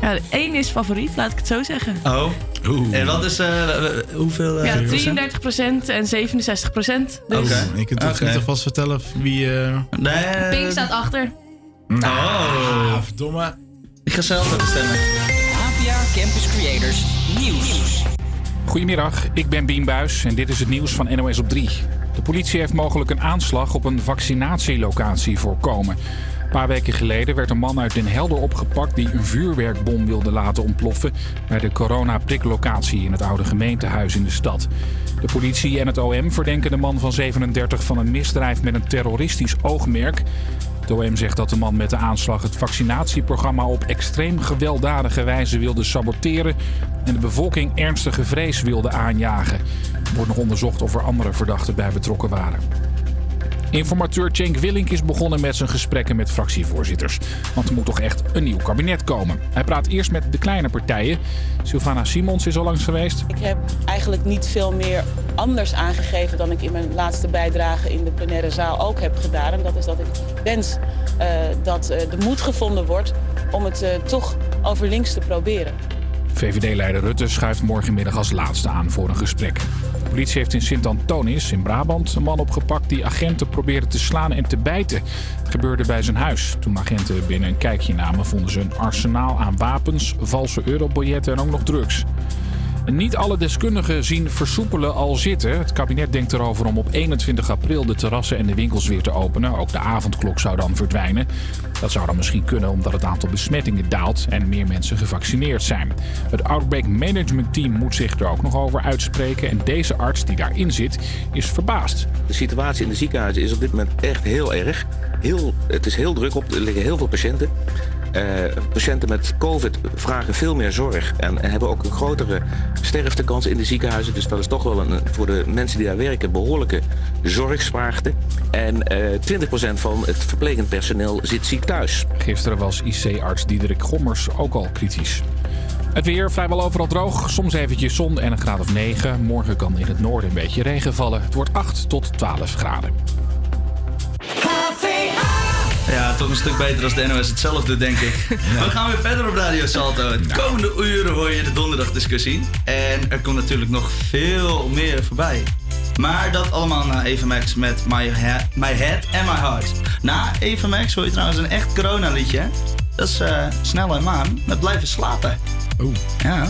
ja, één is favoriet, laat ik het zo zeggen.
Oh. En wat is, eh, hoeveel? eh,
Ja,
procent?
33% en 67%. Dus
Oké.
Je kunt toch alvast vertellen wie... eh
Nee.
Pink staat achter.
Oh.
verdomme.
Ik ga zelf even stemmen.
APA Campus Creators Nieuws.
Goedemiddag, ik ben Bien Buis en dit is het nieuws van NOS op 3. De politie heeft mogelijk een aanslag op een vaccinatielocatie voorkomen. Paar weken geleden werd een man uit Den Helder opgepakt die een vuurwerkbom wilde laten ontploffen bij de corona-priklocatie in het oude gemeentehuis in de stad. De politie en het OM verdenken de man van 37 van een misdrijf met een terroristisch oogmerk. Het OM zegt dat de man met de aanslag het vaccinatieprogramma op extreem gewelddadige wijze wilde saboteren en de bevolking ernstige vrees wilde aanjagen. Er wordt nog onderzocht of er andere verdachten bij betrokken waren. Informateur Cenk Willink is begonnen met zijn gesprekken met fractievoorzitters. Want er moet toch echt een nieuw kabinet komen. Hij praat eerst met de kleine partijen. Sylvana Simons is al langs geweest.
Ik heb eigenlijk niet veel meer anders aangegeven dan ik in mijn laatste bijdrage in de plenaire zaal ook heb gedaan. En dat is dat ik wens eh, dat eh, de moed gevonden wordt om het eh, toch over links te proberen.
VVD-leider Rutte schuift morgenmiddag als laatste aan voor een gesprek. Politie heeft in Sint-Antonis in Brabant een man opgepakt die agenten probeerde te slaan en te bijten. Het gebeurde bij zijn huis. Toen agenten binnen een kijkje namen, vonden ze een arsenaal aan wapens, valse eurobiljetten en ook nog drugs. Niet alle deskundigen zien versoepelen al zitten. Het kabinet denkt erover om op 21 april de terrassen en de winkels weer te openen. Ook de avondklok zou dan verdwijnen. Dat zou dan misschien kunnen omdat het aantal besmettingen daalt en meer mensen gevaccineerd zijn. Het Outbreak Management Team moet zich er ook nog over uitspreken. En deze arts die daarin zit, is verbaasd.
De situatie in de ziekenhuizen is op dit moment echt heel erg. Heel, het is heel druk op, er liggen heel veel patiënten. Eh, patiënten met COVID vragen veel meer zorg en, en hebben ook een grotere sterftekans in de ziekenhuizen. Dus dat is toch wel een, voor de mensen die daar werken behoorlijke zorgspraakte. En eh 20% van het verplegend personeel zit ziek thuis.
Gisteren was IC-arts Diederik Gommers ook al kritisch. Het weer vrijwel overal droog. Soms eventjes zon en een graad of 9. Morgen kan in het noorden een beetje regen vallen. Het wordt 8 tot 12 graden.
Ja, toch een stuk beter als de NOS het zelf doet, denk ik. <laughs> We gaan weer verder op Radio Salto. Het komende uren hoor je de donderdagdiscussie. En er komt natuurlijk nog veel meer voorbij. Maar dat allemaal na Eva Max met My, My Head and My Heart. Na Eva Max hoor je trouwens een echt corona-liedje. Dat is eh Snel en Maan met Blijven Slapen.
Oeh.
Ja.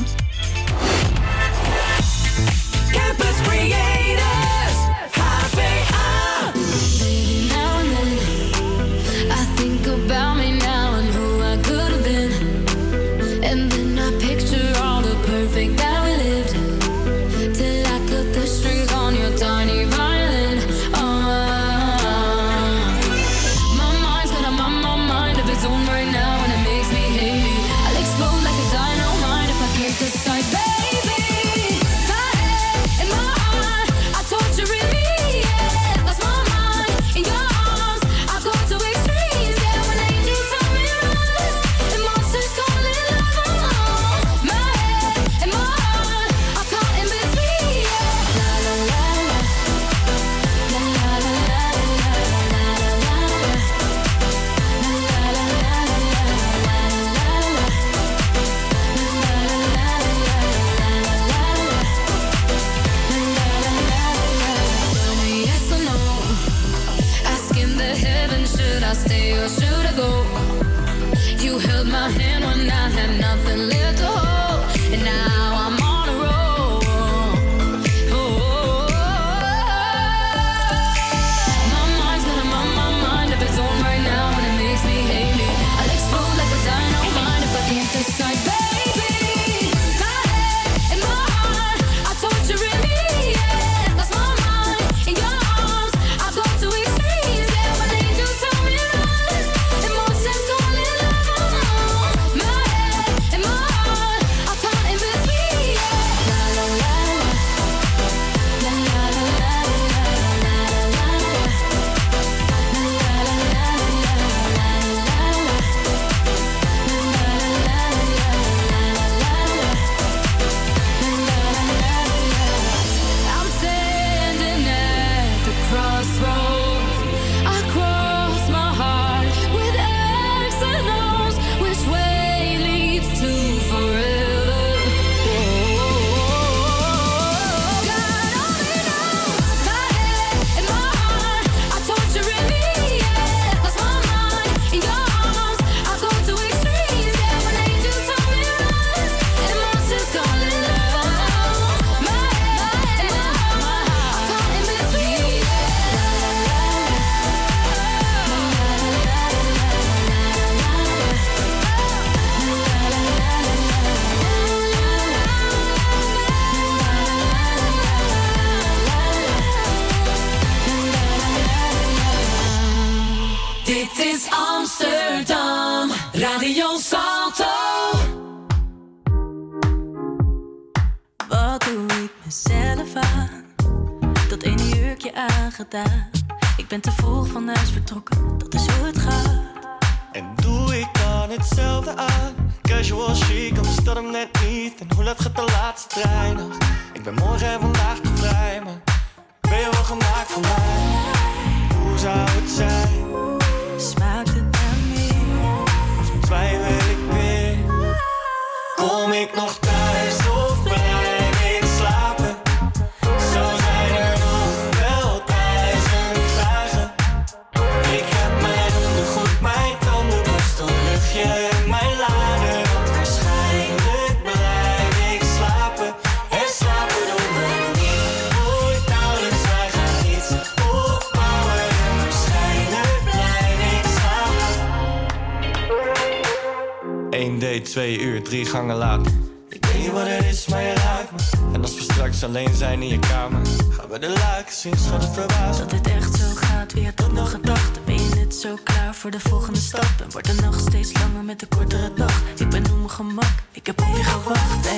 1 date, 2 uur, drie gangen later. Ik weet niet wat het is, maar je raakt me. En als we straks alleen zijn in je kamer, gaan we de luiken zien, schat het verbaasd.
Dat het echt zo gaat, wie had dat nog gedacht? Ben je net zo klaar voor de volgende stap? En wordt de nacht steeds langer met de kortere dag? Ik ben op mijn gemak, ik heb op je gewacht.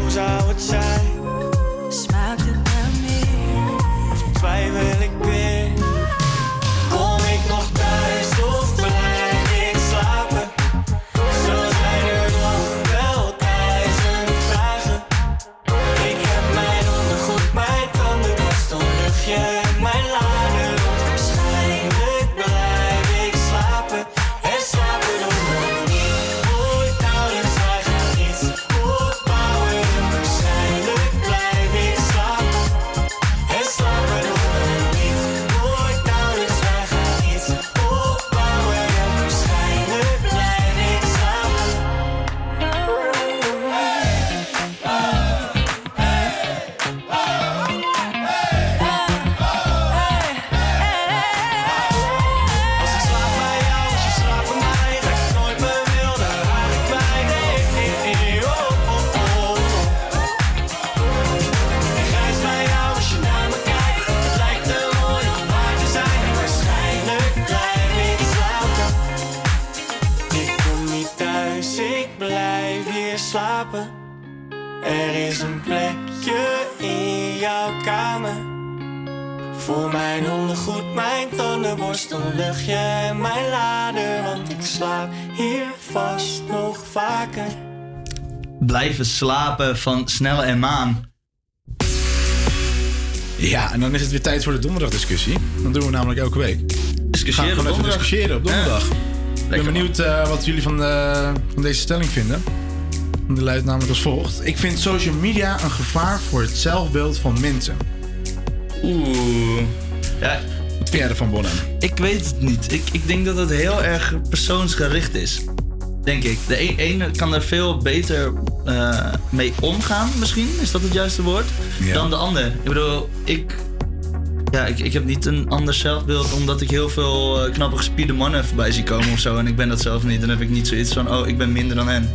Hoe zou het zijn?
Smaakt het naar meer?
Of twijfel ik weer? Voor mijn ondergoed, mijn tandenborstel, luchtje en mijn lader. Want ik slaap hier vast nog vaker.
Blijven slapen van Snelle en Maan.
Ja, en dan is het weer tijd voor de donderdagdiscussie. Dat doen we namelijk elke week.
Discussiëren
Gaan we
op
gewoon even
donderdag.
discussiëren op donderdag. ik ben benieuwd eh, wat jullie van, eh, van deze stelling vinden. Die luidt namelijk als volgt. Ik vind social media een gevaar voor het zelfbeeld van mensen.
Oeh. Ja.
Wat vind jij ervan, Bonham?
Ik weet het niet. Ik, ik denk dat het heel erg persoonsgericht is. Denk ik. De e- ene kan er veel beter eh, mee omgaan, misschien. Is dat het juiste woord?
Ja.
Dan de ander. Ik bedoel, ik... Ja, ik, ik heb niet een ander zelfbeeld omdat ik heel veel eh, knappe gespierde mannen voorbij zie komen of zo. En ik ben dat zelf niet. Dan heb ik niet zoiets van, oh, ik ben minder dan hen.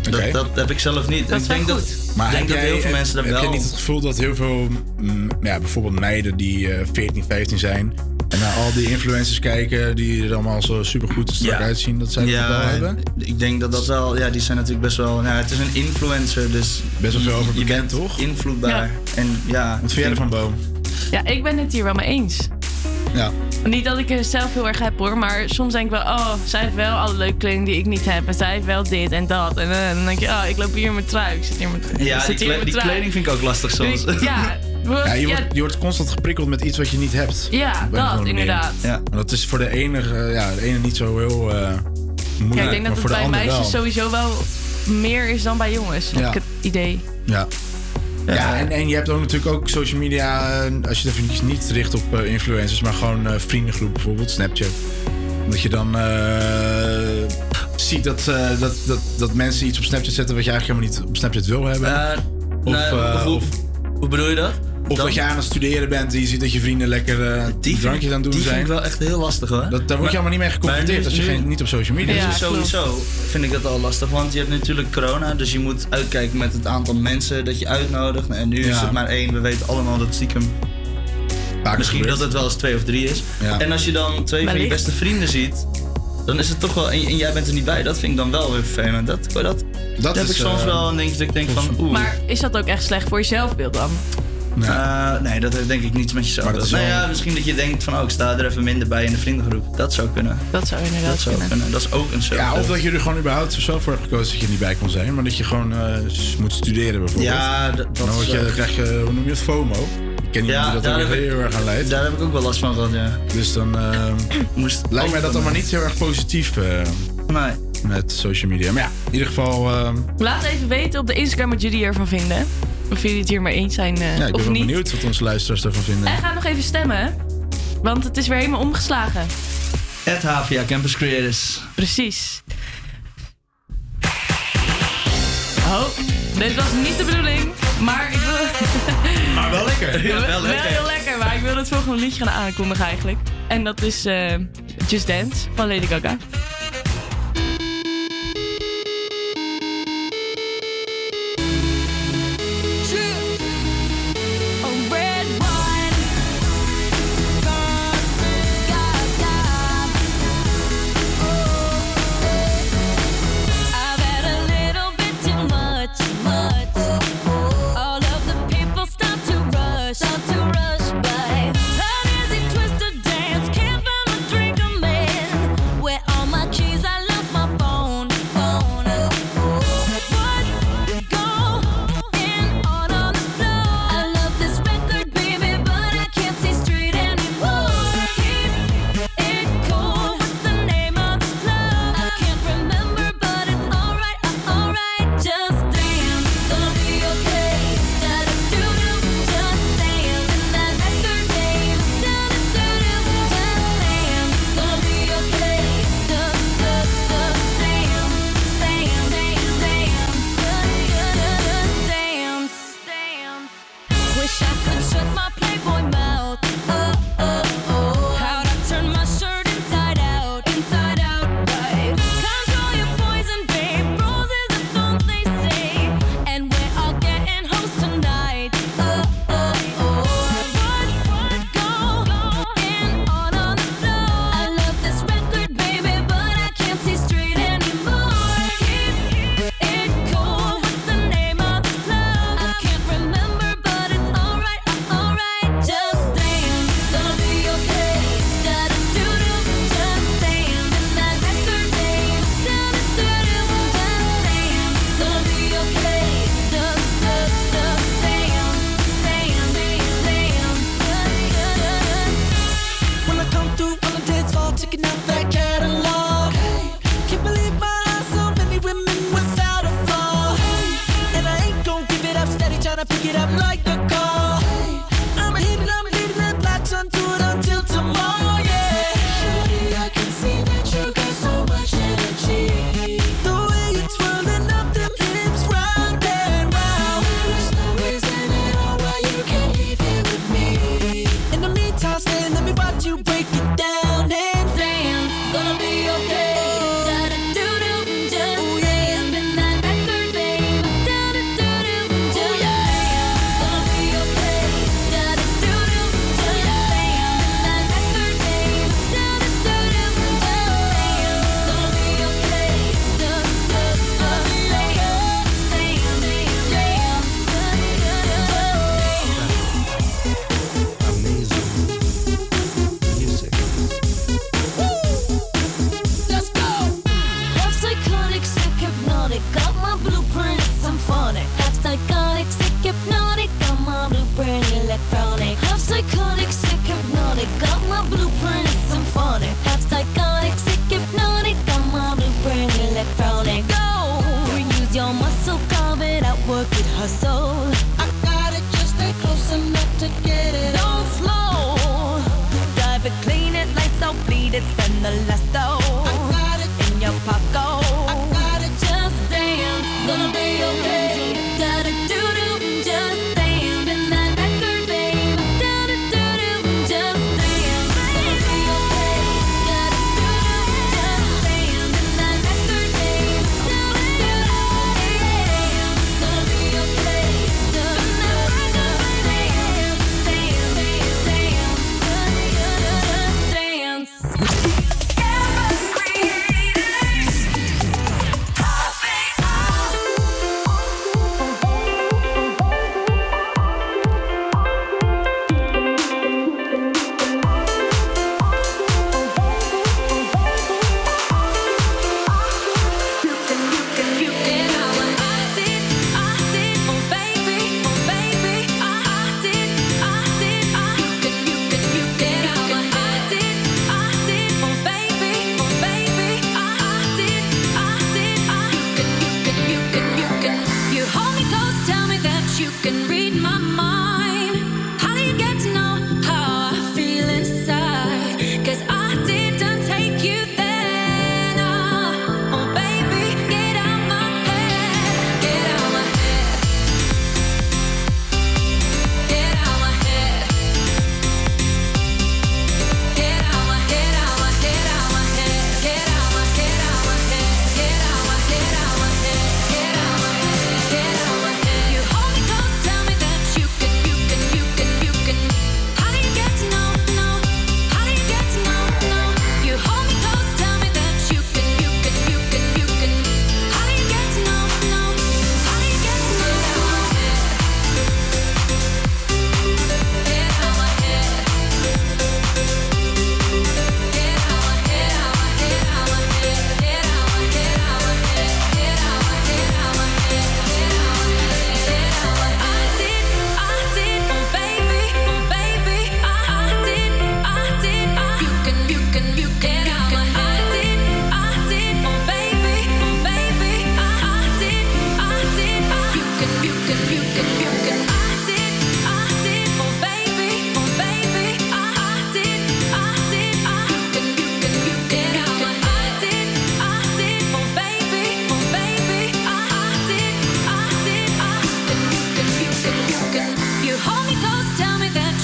Dat, dat heb ik zelf niet. En ik denk dat, ik denk dat heel veel mensen daar
heb
wel...
je niet het gevoel dat heel veel, mm, ja, bijvoorbeeld meiden die eh 14, 15 zijn... en naar al die influencers kijken die er allemaal zo supergoed en strak
Ja.
uitzien... dat zij dat wel
Ja,
hebben?
ik denk dat dat wel... Ja, die zijn natuurlijk best wel... Nou, het is een influencer, dus...
Best wel veel over
je
bekend,
bent
toch?
invloedbaar.
Ja.
En ja...
Wat vind jij ervan, Bo?
Ja, ik ben het hier wel mee eens.
Ja.
Niet dat ik er zelf heel erg heb hoor, maar soms denk ik wel, oh, zij heeft wel alle leuke kleding die ik niet heb. En zij heeft wel dit en dat. En eh, dan denk je, oh, ik loop hier in mijn trui. Ik zit hier in mijn,
Ja,
ik
die,
zit hier in
kle-
mijn
die
trui.
kleding vind ik ook lastig soms.
Ja, <laughs>
Ja, je,
ja,
wordt, je wordt constant geprikkeld met iets wat je niet hebt.
Ja, dat, inderdaad.
Ja.
En dat is voor de ene, eh, ja, de ene niet zo heel eh moeilijk,
ja, ik denk
maar
dat
voor
het bij meisjes
wel.
sowieso wel meer is dan bij jongens. Heb
Ja.
ik het idee.
Ja. Ja, en, en je hebt ook natuurlijk ook social media, eh, als je even niet richt op eh, influencers, maar gewoon eh, vriendengroep bijvoorbeeld, Snapchat. Dat je dan ziet dat, dat, dat, dat mensen iets op Snapchat zetten wat je eigenlijk helemaal niet op Snapchat wil hebben. of,
nou,
eh,
hoe-
of,
Hoe bedoel je dat?
Of dat je aan het studeren bent en je ziet dat je vrienden lekker uh, die drankjes aan het doen zijn.
Dat vind ik wel echt heel lastig hoor.
Dat, daar word je allemaal niet mee geconfronteerd als je geen, niet op social media
ja,
zit.
Sowieso vind ik dat al lastig, want je hebt natuurlijk corona, dus je moet uitkijken met het aantal mensen dat je uitnodigt. Nou, en nu is het maar één, we weten allemaal dat het ziekem. misschien dat het wel eens twee of drie is. En als je dan twee van je beste vrienden ziet, dan is het toch wel. En, jij bent er niet bij, dat vind ik dan wel weer vervelend. Dat, dat, dat, dat
is, heb
ik soms
uh,
wel en denk, ik denk van.
Maar is dat ook echt slecht voor je zelfbeeld dan? Nee.
Eh, nee, dat heeft denk ik niets met jezelf. Nou ja, misschien dat je denkt van, oh, ik sta er even minder bij in de vriendengroep. Dat zou kunnen.
Dat zou inderdaad
dat zou
kunnen.
Dat is ook een soort.
Ja, of dat je er gewoon überhaupt zelf voor hebt gekozen dat je er niet bij kon zijn. Maar dat je gewoon eh, moet studeren bijvoorbeeld.
Ja, dat- dat
dan,
is
je, dan krijg je, hoe noem je het, FOMO. Ik ken iemand die dat ook heel erg aan leidt.
Daar heb ik ook wel last van gehad, ja.
Dus dan eh,
Moest
lijkt mij dat allemaal niet heel erg positief. Met social media. Maar ja, in ieder geval. Ehm,
Laat even weten op de Instagram wat jullie ervan vinden. Of jullie het hier maar eens zijn. Eh,
ja, ik ben benieuwd wat onze luisteraars ervan vinden.
En ga nog even stemmen, want het is weer helemaal omgeslagen.
Het HVA Campus Creators.
Precies. Oh, dit was niet de bedoeling, maar ik. <laughs>
Maar wel lekker.
Ja, wel lekker.
Heel lekker, maar ik wil het volgende liedje gaan aankondigen eigenlijk. En dat is eh, Just Dance van Lady Gaga.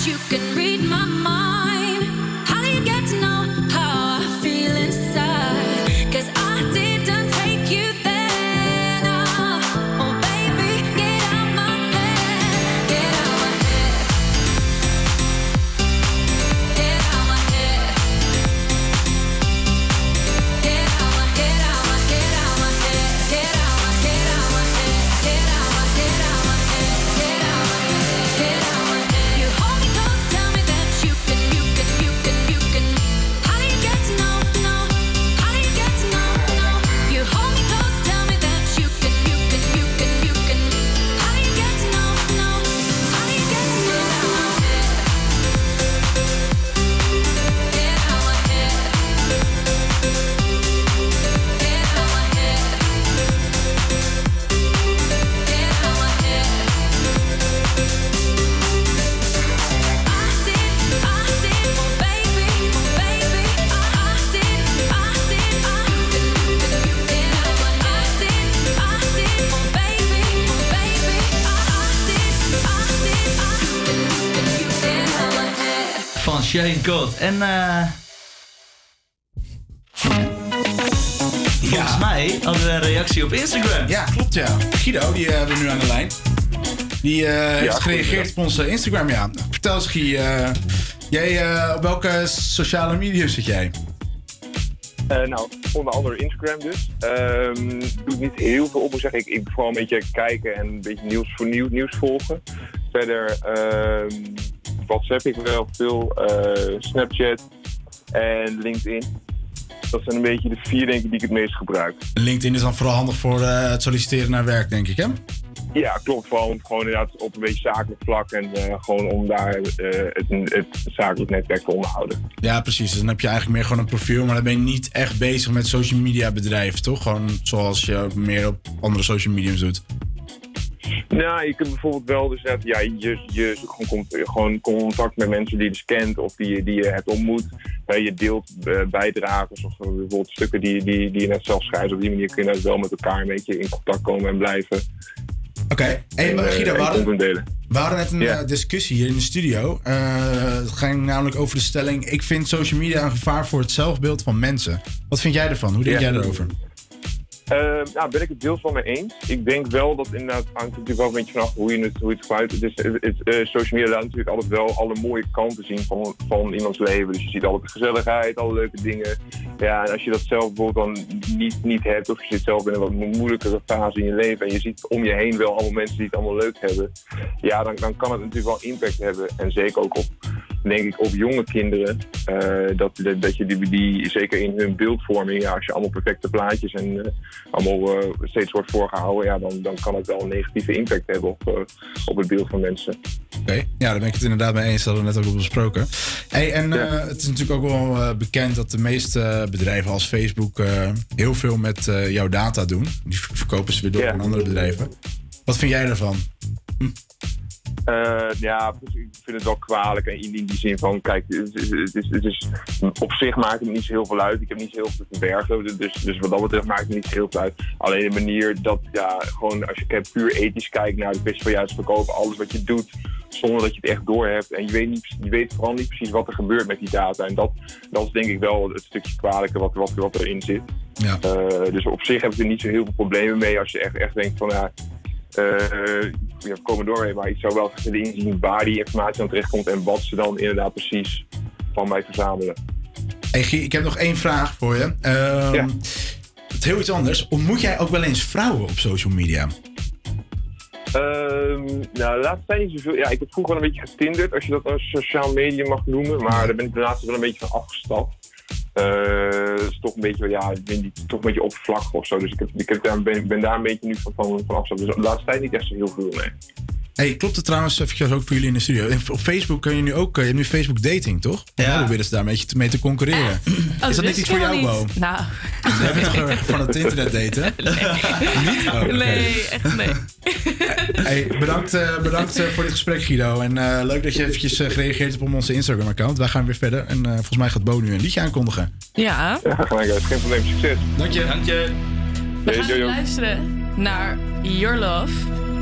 You can
God. En eh. Volgens mij hadden we een reactie op Instagram.
Ja, klopt ja. Guido, die eh, hebben we nu aan de lijn. Die eh, heeft gereageerd op onze Instagram, ja. Vertel eens, Guy. eh, jij, eh, op welke sociale media zit jij?
Eh, nou, onder andere Instagram dus. Ehm doe niet heel veel op, zeggen. Ik, ik vooral een beetje kijken en een beetje nieuws voor nieuw, nieuws volgen. Verder ehm WhatsApp ik wel veel, eh, Snapchat en LinkedIn. Dat zijn een beetje de vier denk ik die ik het meest gebruik.
LinkedIn is dan vooral handig voor eh, het solliciteren naar werk, denk ik, hè?
Ja, klopt. Om gewoon inderdaad op een beetje zakelijk vlak en eh, gewoon om daar het, het zakelijk netwerk te onderhouden.
Ja, precies. Dus dan heb je eigenlijk meer gewoon een profiel, maar dan ben je niet echt bezig met social media bedrijven, toch? Gewoon zoals je ook meer op andere social mediums doet.
Nou, je kunt bijvoorbeeld wel dus net, ja, je, je gewoon, gewoon contact met mensen die je dus kent of die, je- die je hebt ontmoet. Eh, je deelt eh, bijdragers of eh, bijvoorbeeld stukken die, die, die je net zelf schrijft. Op die manier kun je net wel met elkaar een beetje in contact komen en blijven.
Oké, hey, maar
En, eh,
Guido, we
en
hadden, we hadden net een eh, discussie hier in de studio. Eh, het ging namelijk over de stelling: Ik vind social media een gevaar voor het zelfbeeld van mensen. Wat vind jij ervan? Hoe denk jij daarover?
Nou, ben ik het deels wel mee eens. Ik denk wel dat inderdaad hangt natuurlijk wel een beetje vanaf hoe je het, hoe je het gebruikt. Het is, het, eh, social media laat natuurlijk altijd wel alle mooie kanten zien van, van iemands leven. Dus je ziet de gezelligheid, alle leuke dingen. Ja, en als je dat zelf bijvoorbeeld dan niet, niet hebt, of je zit zelf in een wat mo- moeilijkere fase in je leven en je ziet om je heen wel allemaal mensen die het allemaal leuk hebben. Ja, dan, dan kan het natuurlijk wel impact hebben. En zeker ook op, denk ik, op jonge kinderen. eh, dat, dat, dat je die, die, zeker in hun beeldvorming, ja, als je allemaal perfecte plaatjes en eh, allemaal eh, steeds wordt voorgehouden, ja, dan, dan kan het wel een negatieve impact hebben op, op het beeld van mensen.
Oké, ja, daar ben ik het inderdaad mee eens. Dat hadden we net ook al besproken. Hey, en het is natuurlijk ook wel bekend dat de meeste bedrijven als Facebook heel veel met jouw data doen. Die verkopen ze weer door aan andere bedrijven. Wat vind jij daarvan?
Eh, ja, dus ik vind het wel kwalijk in, in die zin van, kijk, het is, het is, het is, op zich maakt het niet zo heel veel uit. Ik heb niet zo heel veel te verbergen, dus, dus wat dat betreft maakt het niet zo heel veel uit. Alleen de manier dat, ja, gewoon als je puur ethisch kijkt naar het beste van juist verkopen, alles wat je doet, zonder dat je het echt doorhebt. En je weet, niet, je weet vooral niet precies wat er gebeurt met die data. En dat, dat is denk ik wel het stukje kwalijke wat, wat, wat erin zit.
Ja.
Eh, dus op zich heb ik er niet zo heel veel problemen mee als je echt, echt denkt van, ja, ja, we komen door mee, maar ik zou wel willen inzien waar die informatie aan terechtkomt en wat ze dan inderdaad precies van mij verzamelen.
Hey, ik heb nog één vraag voor je. Het is heel iets anders. Ontmoet jij ook wel eens vrouwen op social media?
Ehm, nou, de laatste tijd niet zoveel. Ja, ik heb vroeger wel een beetje getinderd, als je dat een sociaal medium mag noemen. Maar daar ben ik de laatste wel een beetje van afgestapt. Eh, is toch een beetje, ja, ik ben toch een beetje oppervlakkig of zo. Dus ik, heb, ben, daar een beetje nu van, van, afgestapt. Dus de laatste tijd niet echt zo heel veel, nee.
Hey, klopt het trouwens eventjes ook voor jullie in de studio? Op Facebook kun je nu ook, eh, je hebt nu Facebook dating, toch? Ja. Proberen ze daar een beetje mee te concurreren.
Oh,
Is dat niet iets voor jou,
niet.
Bo?
Nou.
We hebben toch van het internet daten? <laughs> Nee. Niet? Oh.
Nee, echt nee. <laughs>
Hey, bedankt, eh, bedankt eh, voor dit gesprek, Guido. En leuk dat je eventjes gereageerd hebt op onze Instagram-account. Wij gaan weer verder. En volgens mij gaat Bo nu een liedje aankondigen.
Ja.
Ja. Geen probleem. Succes.
Dank je.
Dank je.
We gaan luisteren naar Your Love.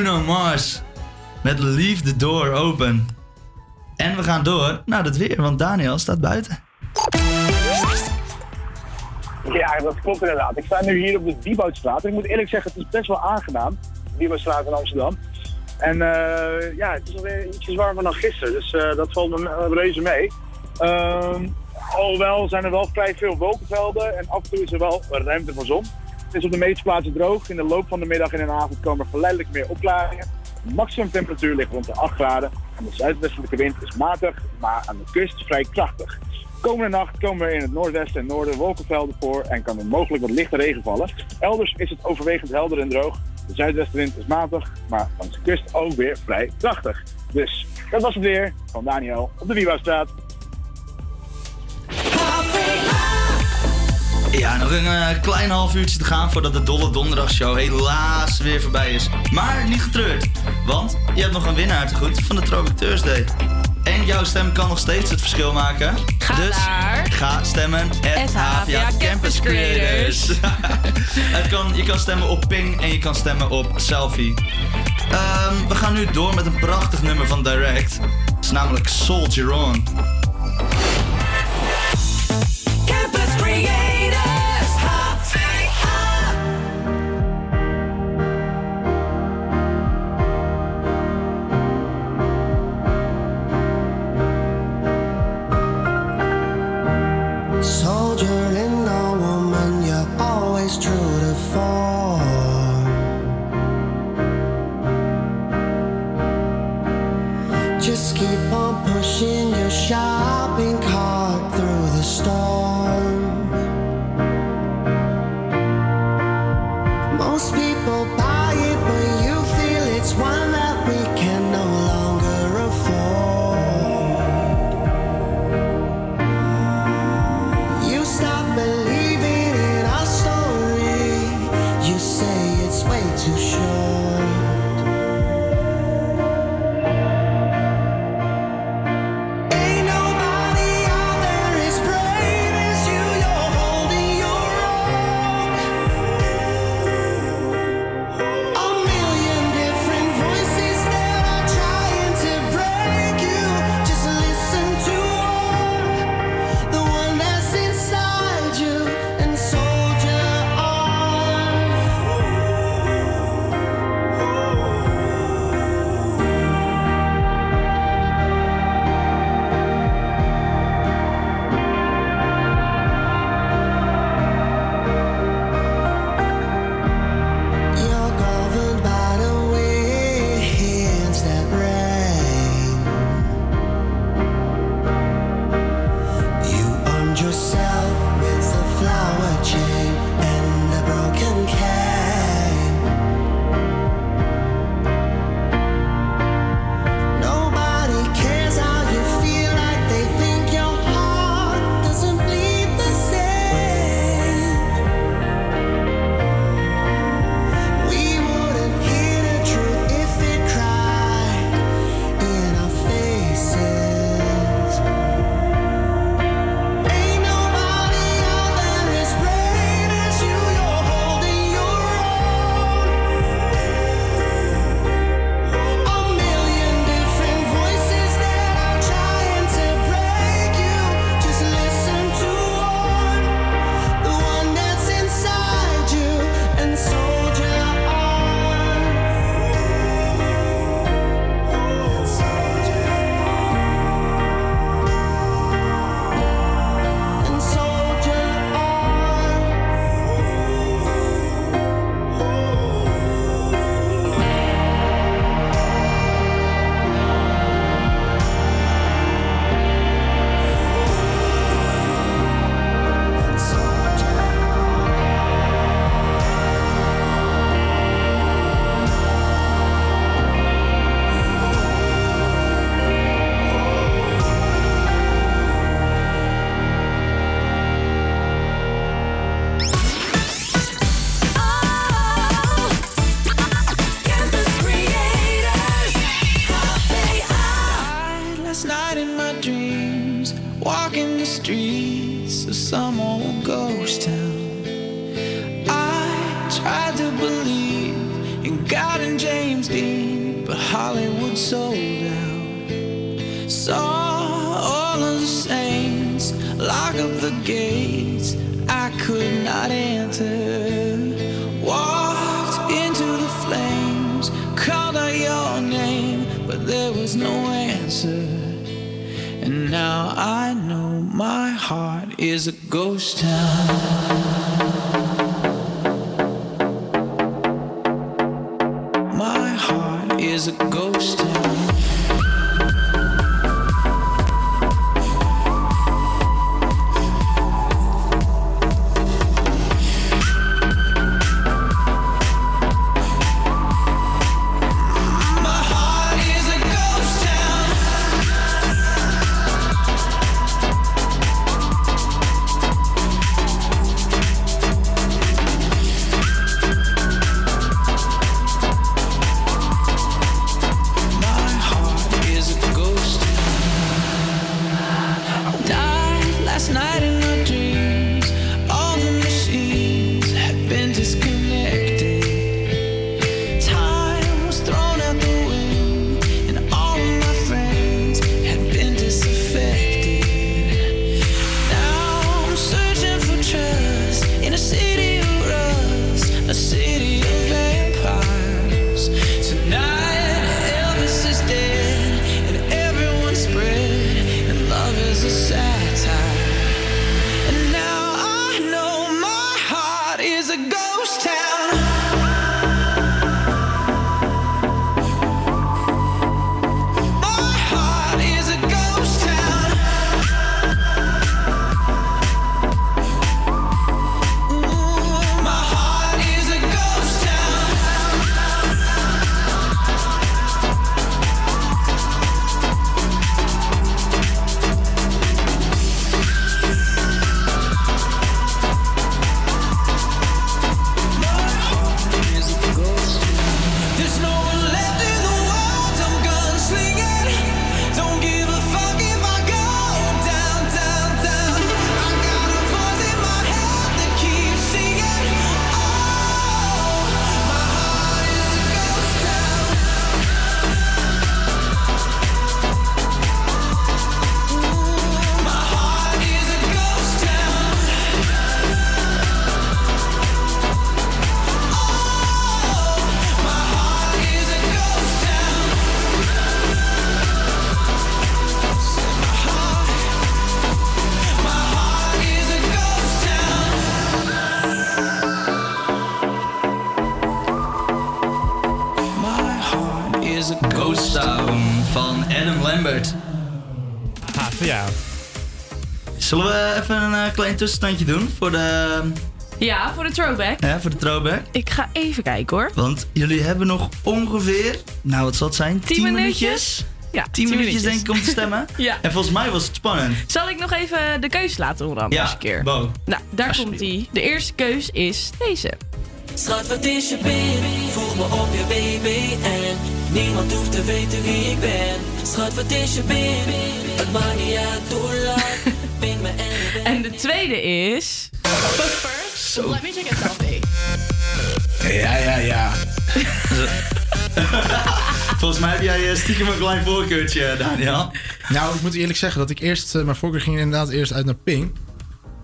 Bruno Mars. Met Leave the Door Open. En we gaan door naar het weer, want Daniel staat buiten.
Ja, dat klopt inderdaad. Ik sta nu hier op de Dieboutstraat. Ik moet eerlijk zeggen, het is best wel aangenaam. De Dieboutstraat in Amsterdam. En eh, ja, het is alweer ietsjes warmer dan gisteren. Dus eh, dat valt me reuze mee. Ehm, alhoewel zijn er wel vrij veel wolkenvelden. En af en toe is er wel ruimte voor zon. Het is op de meeste plaatsen droog. In de loop van de middag en de avond komen er geleidelijk meer opklaringen. De maximumtemperatuur ligt rond de 8 graden. En de zuidwestelijke wind is matig, maar aan de kust vrij krachtig. Komende nacht komen er in het noordwesten en noorden wolkenvelden voor en kan er mogelijk wat lichte regen vallen. Elders is het overwegend helder en droog. De zuidwestenwind is matig, maar langs de kust ook weer vrij krachtig. Dus dat was het weer van Daniel op de Wiebouwstraat.
Ja, nog een eh, klein half uurtje te gaan voordat de Dolle Donderdagshow helaas weer voorbij is. Maar niet getreurd, want je hebt nog een winnaar te goed van de Throwback Thursday. En jouw stem kan nog steeds het verschil maken.
Ga
dus
naar
ga stemmen at
HVA Campus Creators. <laughs>
het kan, je kan stemmen op Ping en je kan stemmen op Selfie. Ehm, we gaan nu door met een prachtig nummer van Direct. Het is namelijk Soldier On. Tussenstandje doen voor de,
Ja, voor de throwback.
ja, voor de throwback?
Ik ga even kijken hoor.
Want jullie hebben nog ongeveer, nou wat zal het zijn?
10 minuutjes? Ja,
10 minuutjes denk ik om te stemmen. <laughs>
Ja.
En volgens mij was het spannend.
Zal ik nog even de keus laten horen dan
Ja,
eens een keer?
Bo.
Nou, daar komt ie. De eerste keus is deze.
Schat, wat is je baby? Voeg me op je baby en niemand hoeft te weten wie ik ben. Schat, wat is je baby? Het maakt niet uit hoe lang. <laughs>
tweede is... But first, let me take a selfie.
Ja, ja, ja.
Volgens mij heb jij eh, stiekem een klein voorkeurtje, Daniel.
Nou, ik moet eerlijk zeggen dat ik eerst... eh, mijn voorkeur ging inderdaad eerst uit naar Ping.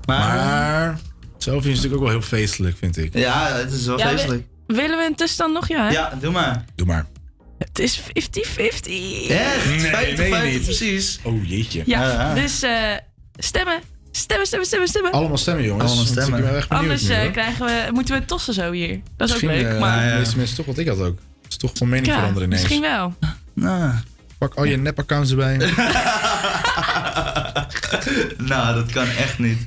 Maar... Selfie is natuurlijk ook wel heel feestelijk, vind ik.
Ja, het is wel
Ja,
feestelijk.
wi- willen we een tussenstand nog? Ja, hè?
Ja, doe maar.
Doe maar.
Het is 50-50.
Echt?
Nee,
50,
meen je
50,
niet.
precies.
Oh, jeetje.
Ja, dus eh, stemmen. Stemmen, stemmen, stemmen, stemmen.
Allemaal stemmen, jongens.
Allemaal stemmen.
Ik ben echt benieuwd
Anders
nu,
eh, krijgen we, moeten we tossen zo hier. Dat is
Misschien
ook leuk.
eh,
maar
de meeste mensen toch wat ik had ook. Het is toch van mening
ja,
veranderen ineens.
misschien wel. <laughs>
Nou,
Pak al je nep-accounts erbij. <laughs>
nou, dat kan echt niet.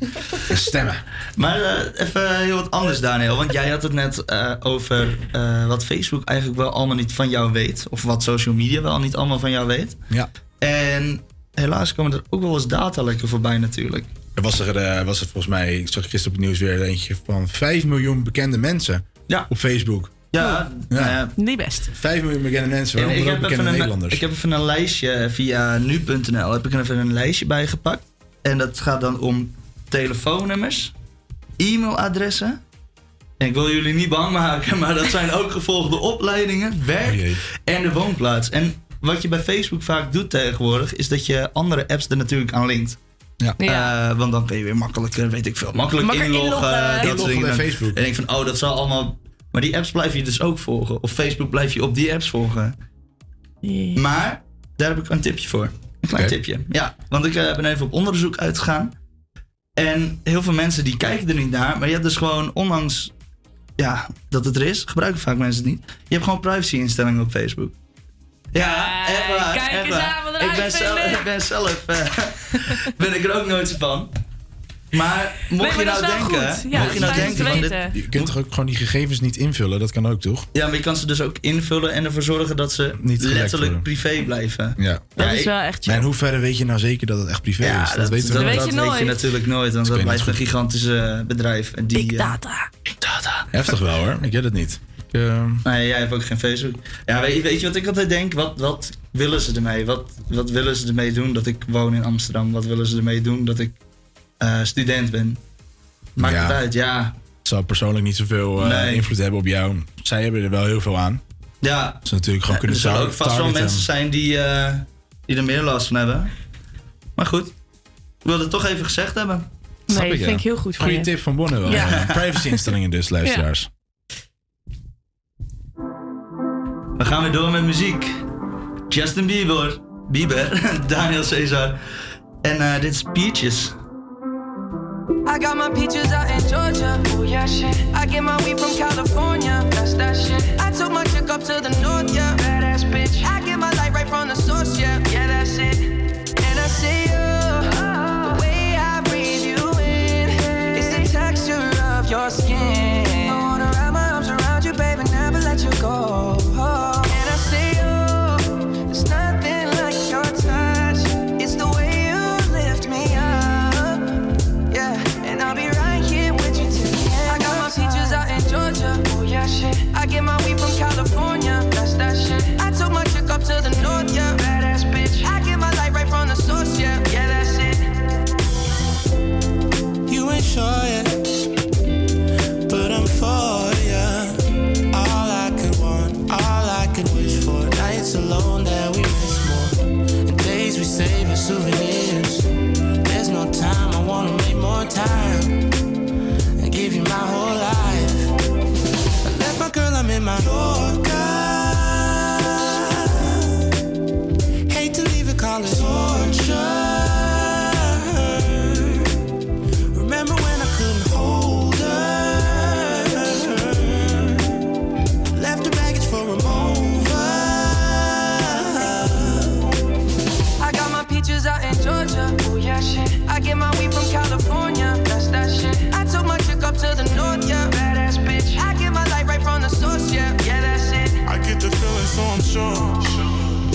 Stemmen.
Maar eh, even heel wat anders, Daniel. Want jij had het net eh, over eh, wat Facebook eigenlijk wel allemaal niet van jou weet. Of wat social media wel niet allemaal van jou weet.
Ja.
En helaas komen er ook wel eens datalekken voorbij natuurlijk.
Er was er, eh, was er volgens mij, ik zag gisteren op het nieuws weer eentje van 5 miljoen bekende mensen
Ja.
op Facebook.
Ja, ja.
Niet best.
5 miljoen bekende mensen,
En
waaronder
ik,
ook
heb
bekende
een,
Nederlanders.
ik heb even een lijstje via nu.nl. Heb ik er even een lijstje bij gepakt. En dat gaat dan om telefoonnummers, e-mailadressen En ik wil jullie niet bang maken, maar dat zijn ook gevolgde opleidingen, werk en de woonplaats. En wat je bij Facebook vaak doet tegenwoordig, is dat je andere apps er natuurlijk aan linkt.
Ja.
Eh, want dan kun je weer makkelijker, weet ik veel, makkelijk
Makkelijk
inloggen.
inloggen.
dat
Inloggen
soort dingen.
bij Facebook.
En ik van, oh, dat zal allemaal... Maar die apps blijf je dus ook volgen. Of Facebook blijf je op die apps volgen. Maar, daar heb ik een tipje voor. Een klein tipje. Ja, want ik eh, ben even op onderzoek uitgegaan. En heel veel mensen die kijken er niet naar. Maar je hebt dus gewoon, ondanks ja, dat het er is, gebruiken vaak mensen het niet. Je hebt gewoon privacy instellingen op Facebook. Ja, echt waar.
kijk
echt
eens aan,
ik ben zelf, ik ben zelf eh, <laughs> ben ik er ook nooit zo van. Maar mocht
Nee,
je nou denken.
Ja,
mocht je nou denken van dit,
weten.
Je kunt toch ook gewoon die gegevens niet invullen? Dat kan ook, toch?
ja, maar je kan ze dus ook invullen en ervoor zorgen dat ze
Niet
letterlijk
worden.
privé blijven.
Ja.
Dat is
ik-
wel echt
Maar in hoeverre weet je nou zeker dat het echt privé
Ja,
is?
dat,
Dat, weten we
dat,
niet.
dat
weet je
weet je
nooit.
natuurlijk nooit, want
Dat
blijft een gigantisch bedrijf. En die,
Big
eh,
data.
Heftig wel hoor, ik get het niet. Ik, eh,
Nee, jij hebt ook geen Facebook. Ja, weet, weet je wat ik altijd denk? Wat, wat willen ze ermee? Wat, wat willen ze ermee doen dat ik woon in Amsterdam? Wat willen ze ermee doen dat ik eh, student ben? Maakt
Ja.
het uit, ja.
het zou persoonlijk niet zoveel eh,
Nee.
invloed hebben op jou. Zij hebben er wel heel veel aan.
Ja,
Ze natuurlijk gewoon
er
kunnen
zullen
tar-
ook vast wel mensen zijn die, eh, die er meer last van hebben. Maar goed, ik wilde het toch even gezegd hebben.
Snap
Nee,
ik,
vind
ja.
ik heel goed van
Goeie
je.
tip van Bonne wel.
Ja.
Ja. <laughs> Privacy-instellingen dus, luisteraars.
We gaan weer door met muziek. Justin Bieber, Bieber <laughs> Daniel Caesar. En eh, dit is Peaches.
I got my peaches out in Georgia. Oh yeah, shit. I get my weed from California. That's that shit. I took my chick up to the north, yeah. Badass bitch. I get my light right from the source, yeah.
Sure sure.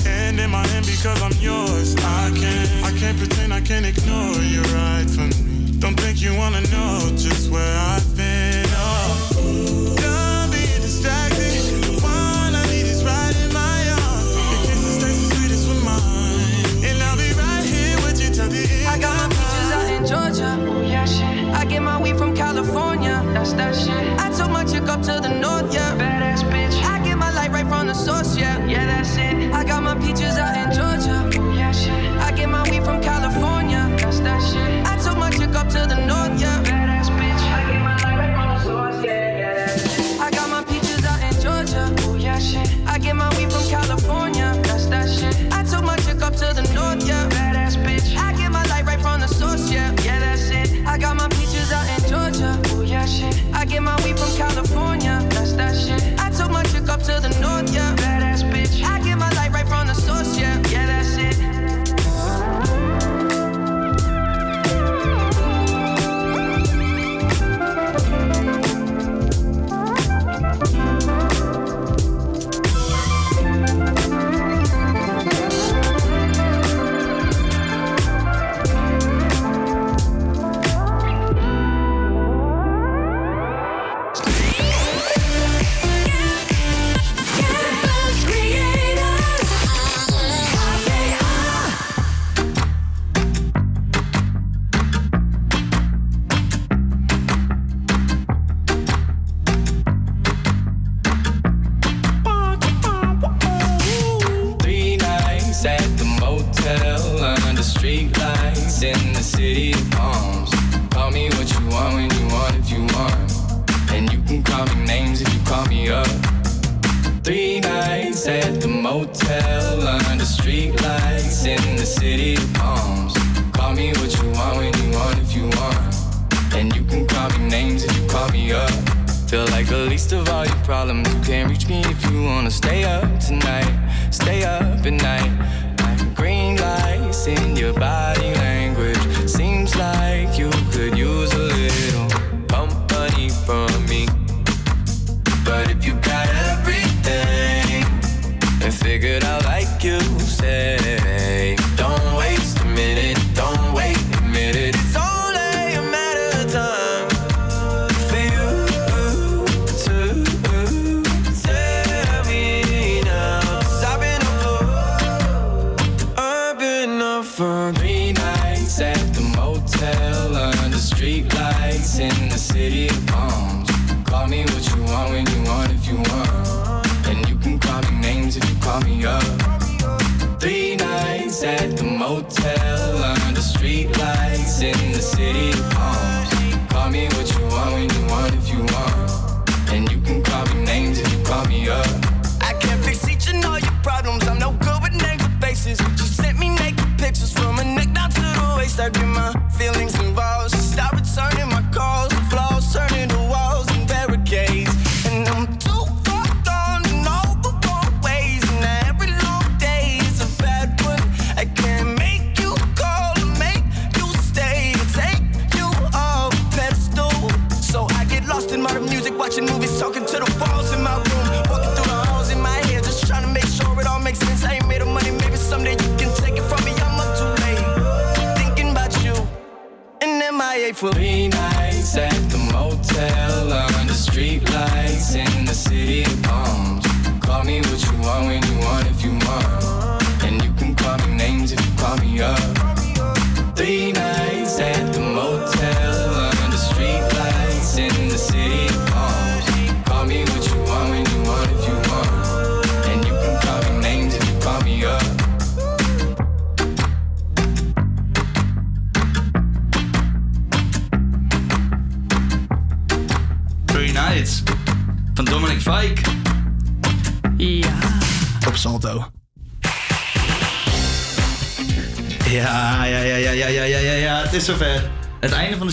Hand in my hand because I'm yours. I can't, I can't pretend I can't ignore you right from me. Don't think you wanna know just where I've been. Oh, done being distracted. The one I need is right in my arms. Your kisses taste the sweetest with mine, and I'll be right here with you till the end.
I got my peaches out in Georgia. Oh yeah, shit. I get my weed from California. That's that shit. I took my chick
up to the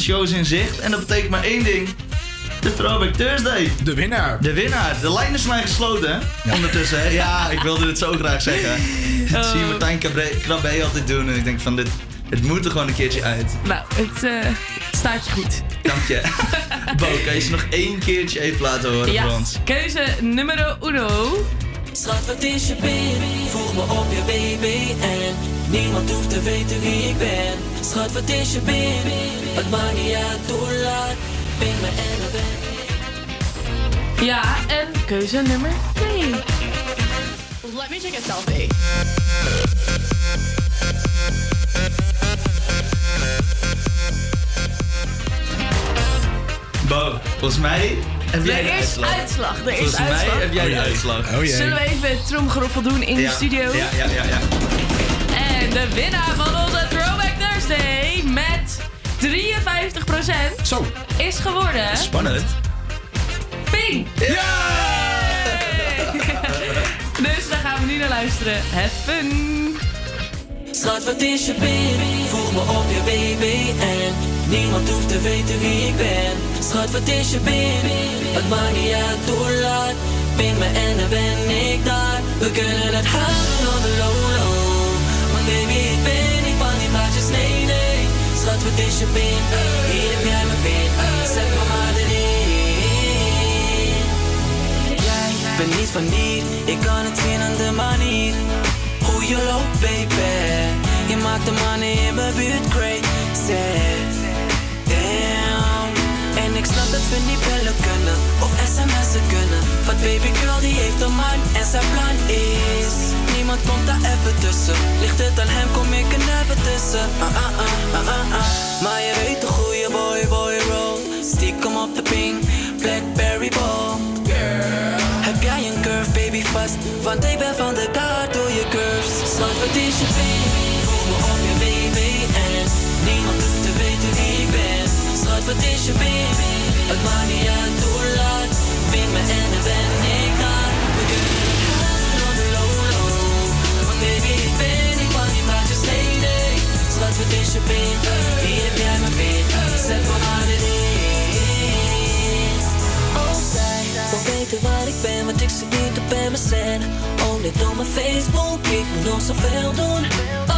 Het einde van de show is in zicht en dat betekent maar één ding. De Throwback Thursday.
De winnaar.
De winnaar. De lijn is voor mij gesloten, hè? Ondertussen, hè? Ja, ik wilde dit zo graag zeggen. Dat zie je Martijn Krabbe altijd doen en ik denk van, dit, het moet er gewoon een keertje uit.
Nou, het eh, staat je goed.
Dank je. <laughs> Bo, kan je ze nog één keertje even laten horen
Ja,
voor ons?
keuze nummer uno.
Schat, wat is je pin? Voeg me op je baby en niemand hoeft te weten wie ik ben. Schat, wat is je pin? Het maakt niet uit hoe laat. Ping me en dan ben ik.
Ja, en keuze nummer twee.
Let me take a selfie.
Bo, volgens mij heb jij
Er
de
is
uitslag.
uitslag. Er is
Volgens
uitslag.
mij heb jij
Oh
de uitslag.
Oh.
Zullen we even het tromgeroffel doen in
ja.
de studio?
Ja, ja, ja, ja.
En de winnaar van onze Throwback Thursday met 53%
Zo.
is geworden...
Spannend.
Ping!
Ja! <laughs>
dus daar gaan we nu naar luisteren. Have fun!
Schat, wat is je pin? Voeg me op je baby en niemand hoeft te weten wie ik ben. Schat, wat is je pin? Het maakt niet uit hoe laat. Ping me en dan ben ik daar. We kunnen het houden on the low. Schat, wat is je pin? Hier heb jij mijn pin. Zet me maar erin. Jij bent niet van hier, ik kan het zien aan de manier hoe je loopt, baby. Je maakt de mannen in mijn buurt crazy. Damn. En ik snap dat we niet bellen kunnen of sms'en kunnen. Want baby girl die heeft een man en zijn plan is. Niemand komt daar even tussen. Ligt het aan hem, kom ik er never tussen. Ah, ah, ah, ah. Maar je weet de goede boy, boy roll. Stiekem op de ping, Blackberry ball. Heb jij een curve, baby, vast? Want ik ben van de kaart door je curves. Schat, wat is je pin? Voeg me op je baby en niemand hoeft te weten wie ik ben. Schat, wat is je pin? Het maakt niet uit hoe laat. Me en dan ben baby, ik ben niet van die maatjes je nee. Zwart wat is je pin, hier heb jij mijn pin, zet mijn handen in. Oh, zij wil weten waar ik ben, want ik zit niet op MSN. Oh, dit door mijn Facebook, ik moet nog zoveel doen.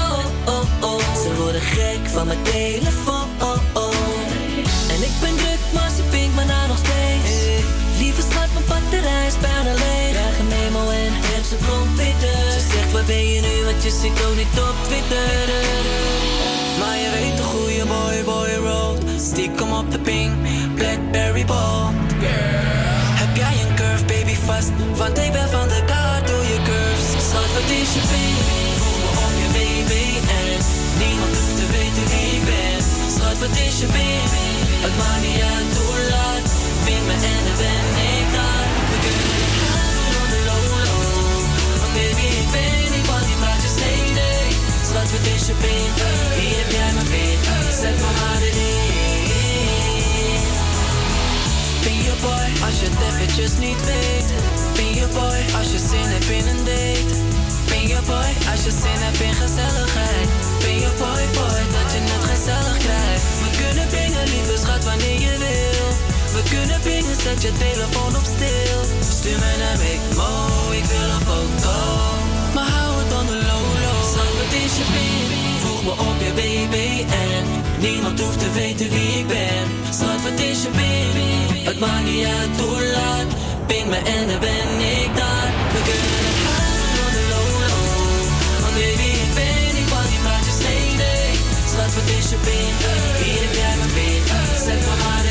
Oh, oh, oh, ze worden gek van mijn telefoon, oh, oh. En ik ben druk, maar ze pinkt me nou nog steeds. Lieve schat, mijn batterij is bijna leeg. Krijg een memo en ze Ze zegt, waar ben je nu, want je zit ook niet op Twitter. Maar je weet de goede boy, boy road Stiekem op de ping, Blackberry Ball Heb jij een curve, baby, vast? Want ik ben van de kaart door je curves. Schat, wat is je ping? Voel me op je baby en Niemand hoeft te weten wie ik ben. Schat, wat is je ping? Het maakt niet uit hoe laat. Ping me en dan ben ik daar. We kunnen Wat is je ping? Hier heb jij pin je boy als je het eventjes niet weet. Je boy als je zin hebt in een date. Je boy als je zin hebt in gezelligheid. Je boy boy dat je het gezellig krijgt. We kunnen pingen lieve schat wanneer je wil. We kunnen pingen zet je telefoon op stil. Stuur me naar mo ik wil een foto. Maar hou het the wat is je Voeg me op je baby en Niemand hoeft te weten wie ik ben. Schat wat is je baby Het maakt niet uit hoe laat. Ping me en dan ben ik daar. We kunnen het houden on the low low Want baby ik ben niet van die praatjes nee nee Schat wat is je pin Hier heb jij mijn Zet me maar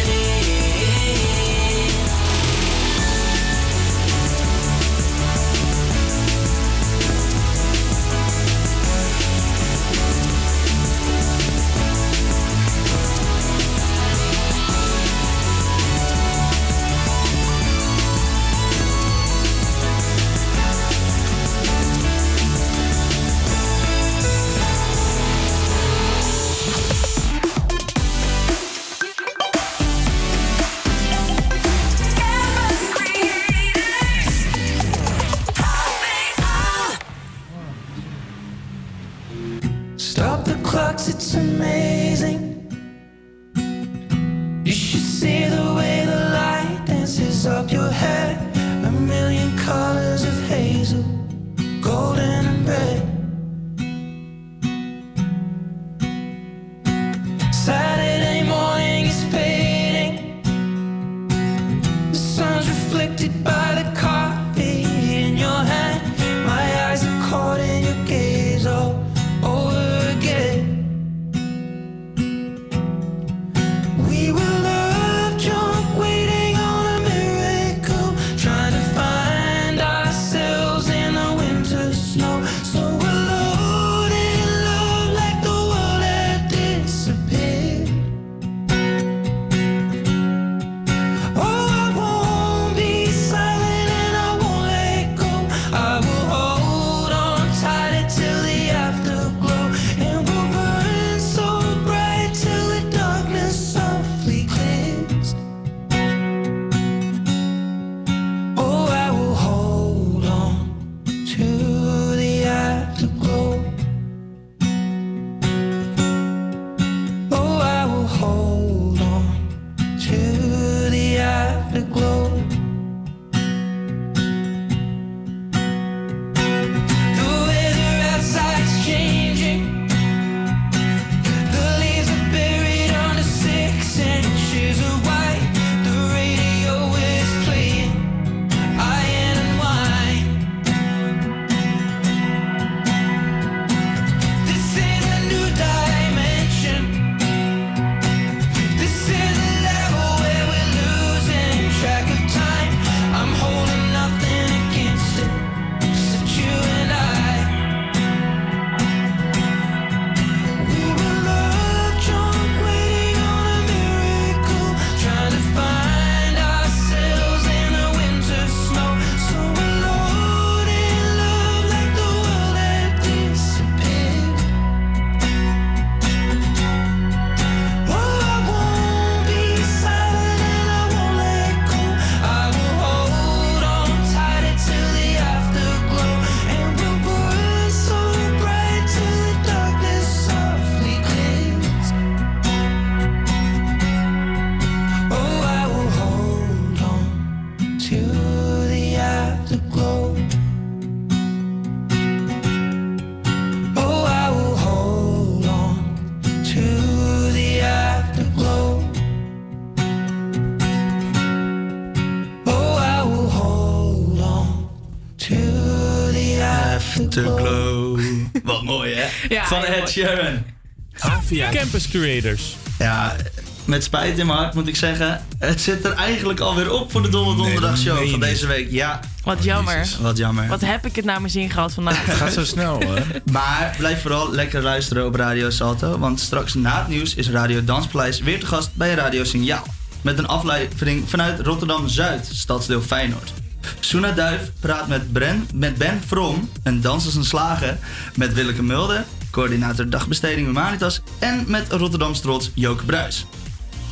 Ja,
Van Ed. Sheeran.
Havia Campus Creators.
Ja, met spijt in mijn hart moet ik zeggen. Het zit er eigenlijk alweer op voor de Donderdagshow van deze week. Ja.
Wat jammer.
Wat jammer.
Wat heb ik het naar mijn zin gehad vandaag.
Het gaat zo snel, hè?
Maar blijf vooral lekker luisteren op Radio Salto. Want straks na het nieuws is Radio Danspaleis weer te gast bij Radio Signaal. Met een aflevering vanuit Rotterdam-Zuid, stadsdeel Feyenoord. Soena Duif praat met, Bren, met Ben From, een dansers en slager, met Willeke Mulder, coördinator dagbesteding Humanitas en met Rotterdams trots Joke Bruis.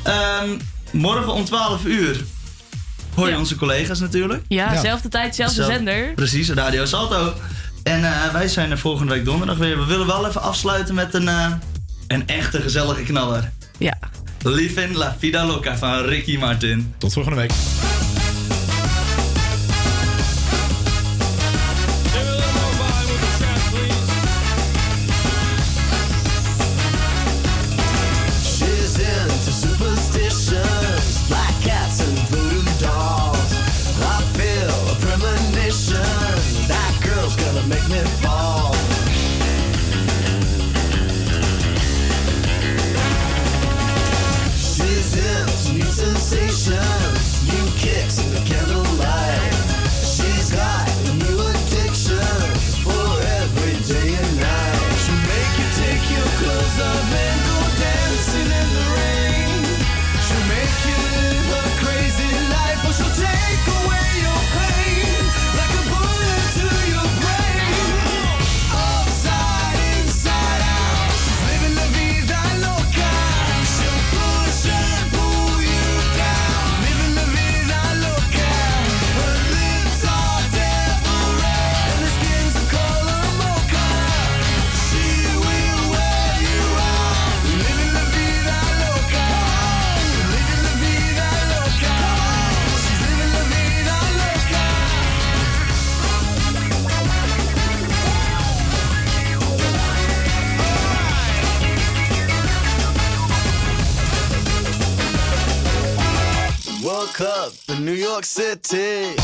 Ehm, morgen om 12 uur hoor je
Ja.
onze collega's natuurlijk.
Ja, zelfde tijd, zelfde
Zelf-
zender.
Precies, Radio Salto. En eh, wij zijn er volgende week donderdag weer. We willen wel even afsluiten met een, eh, een echte gezellige knaller.
Ja.
Live in La Vida Loca van Ricky Martin.
Tot volgende week.
City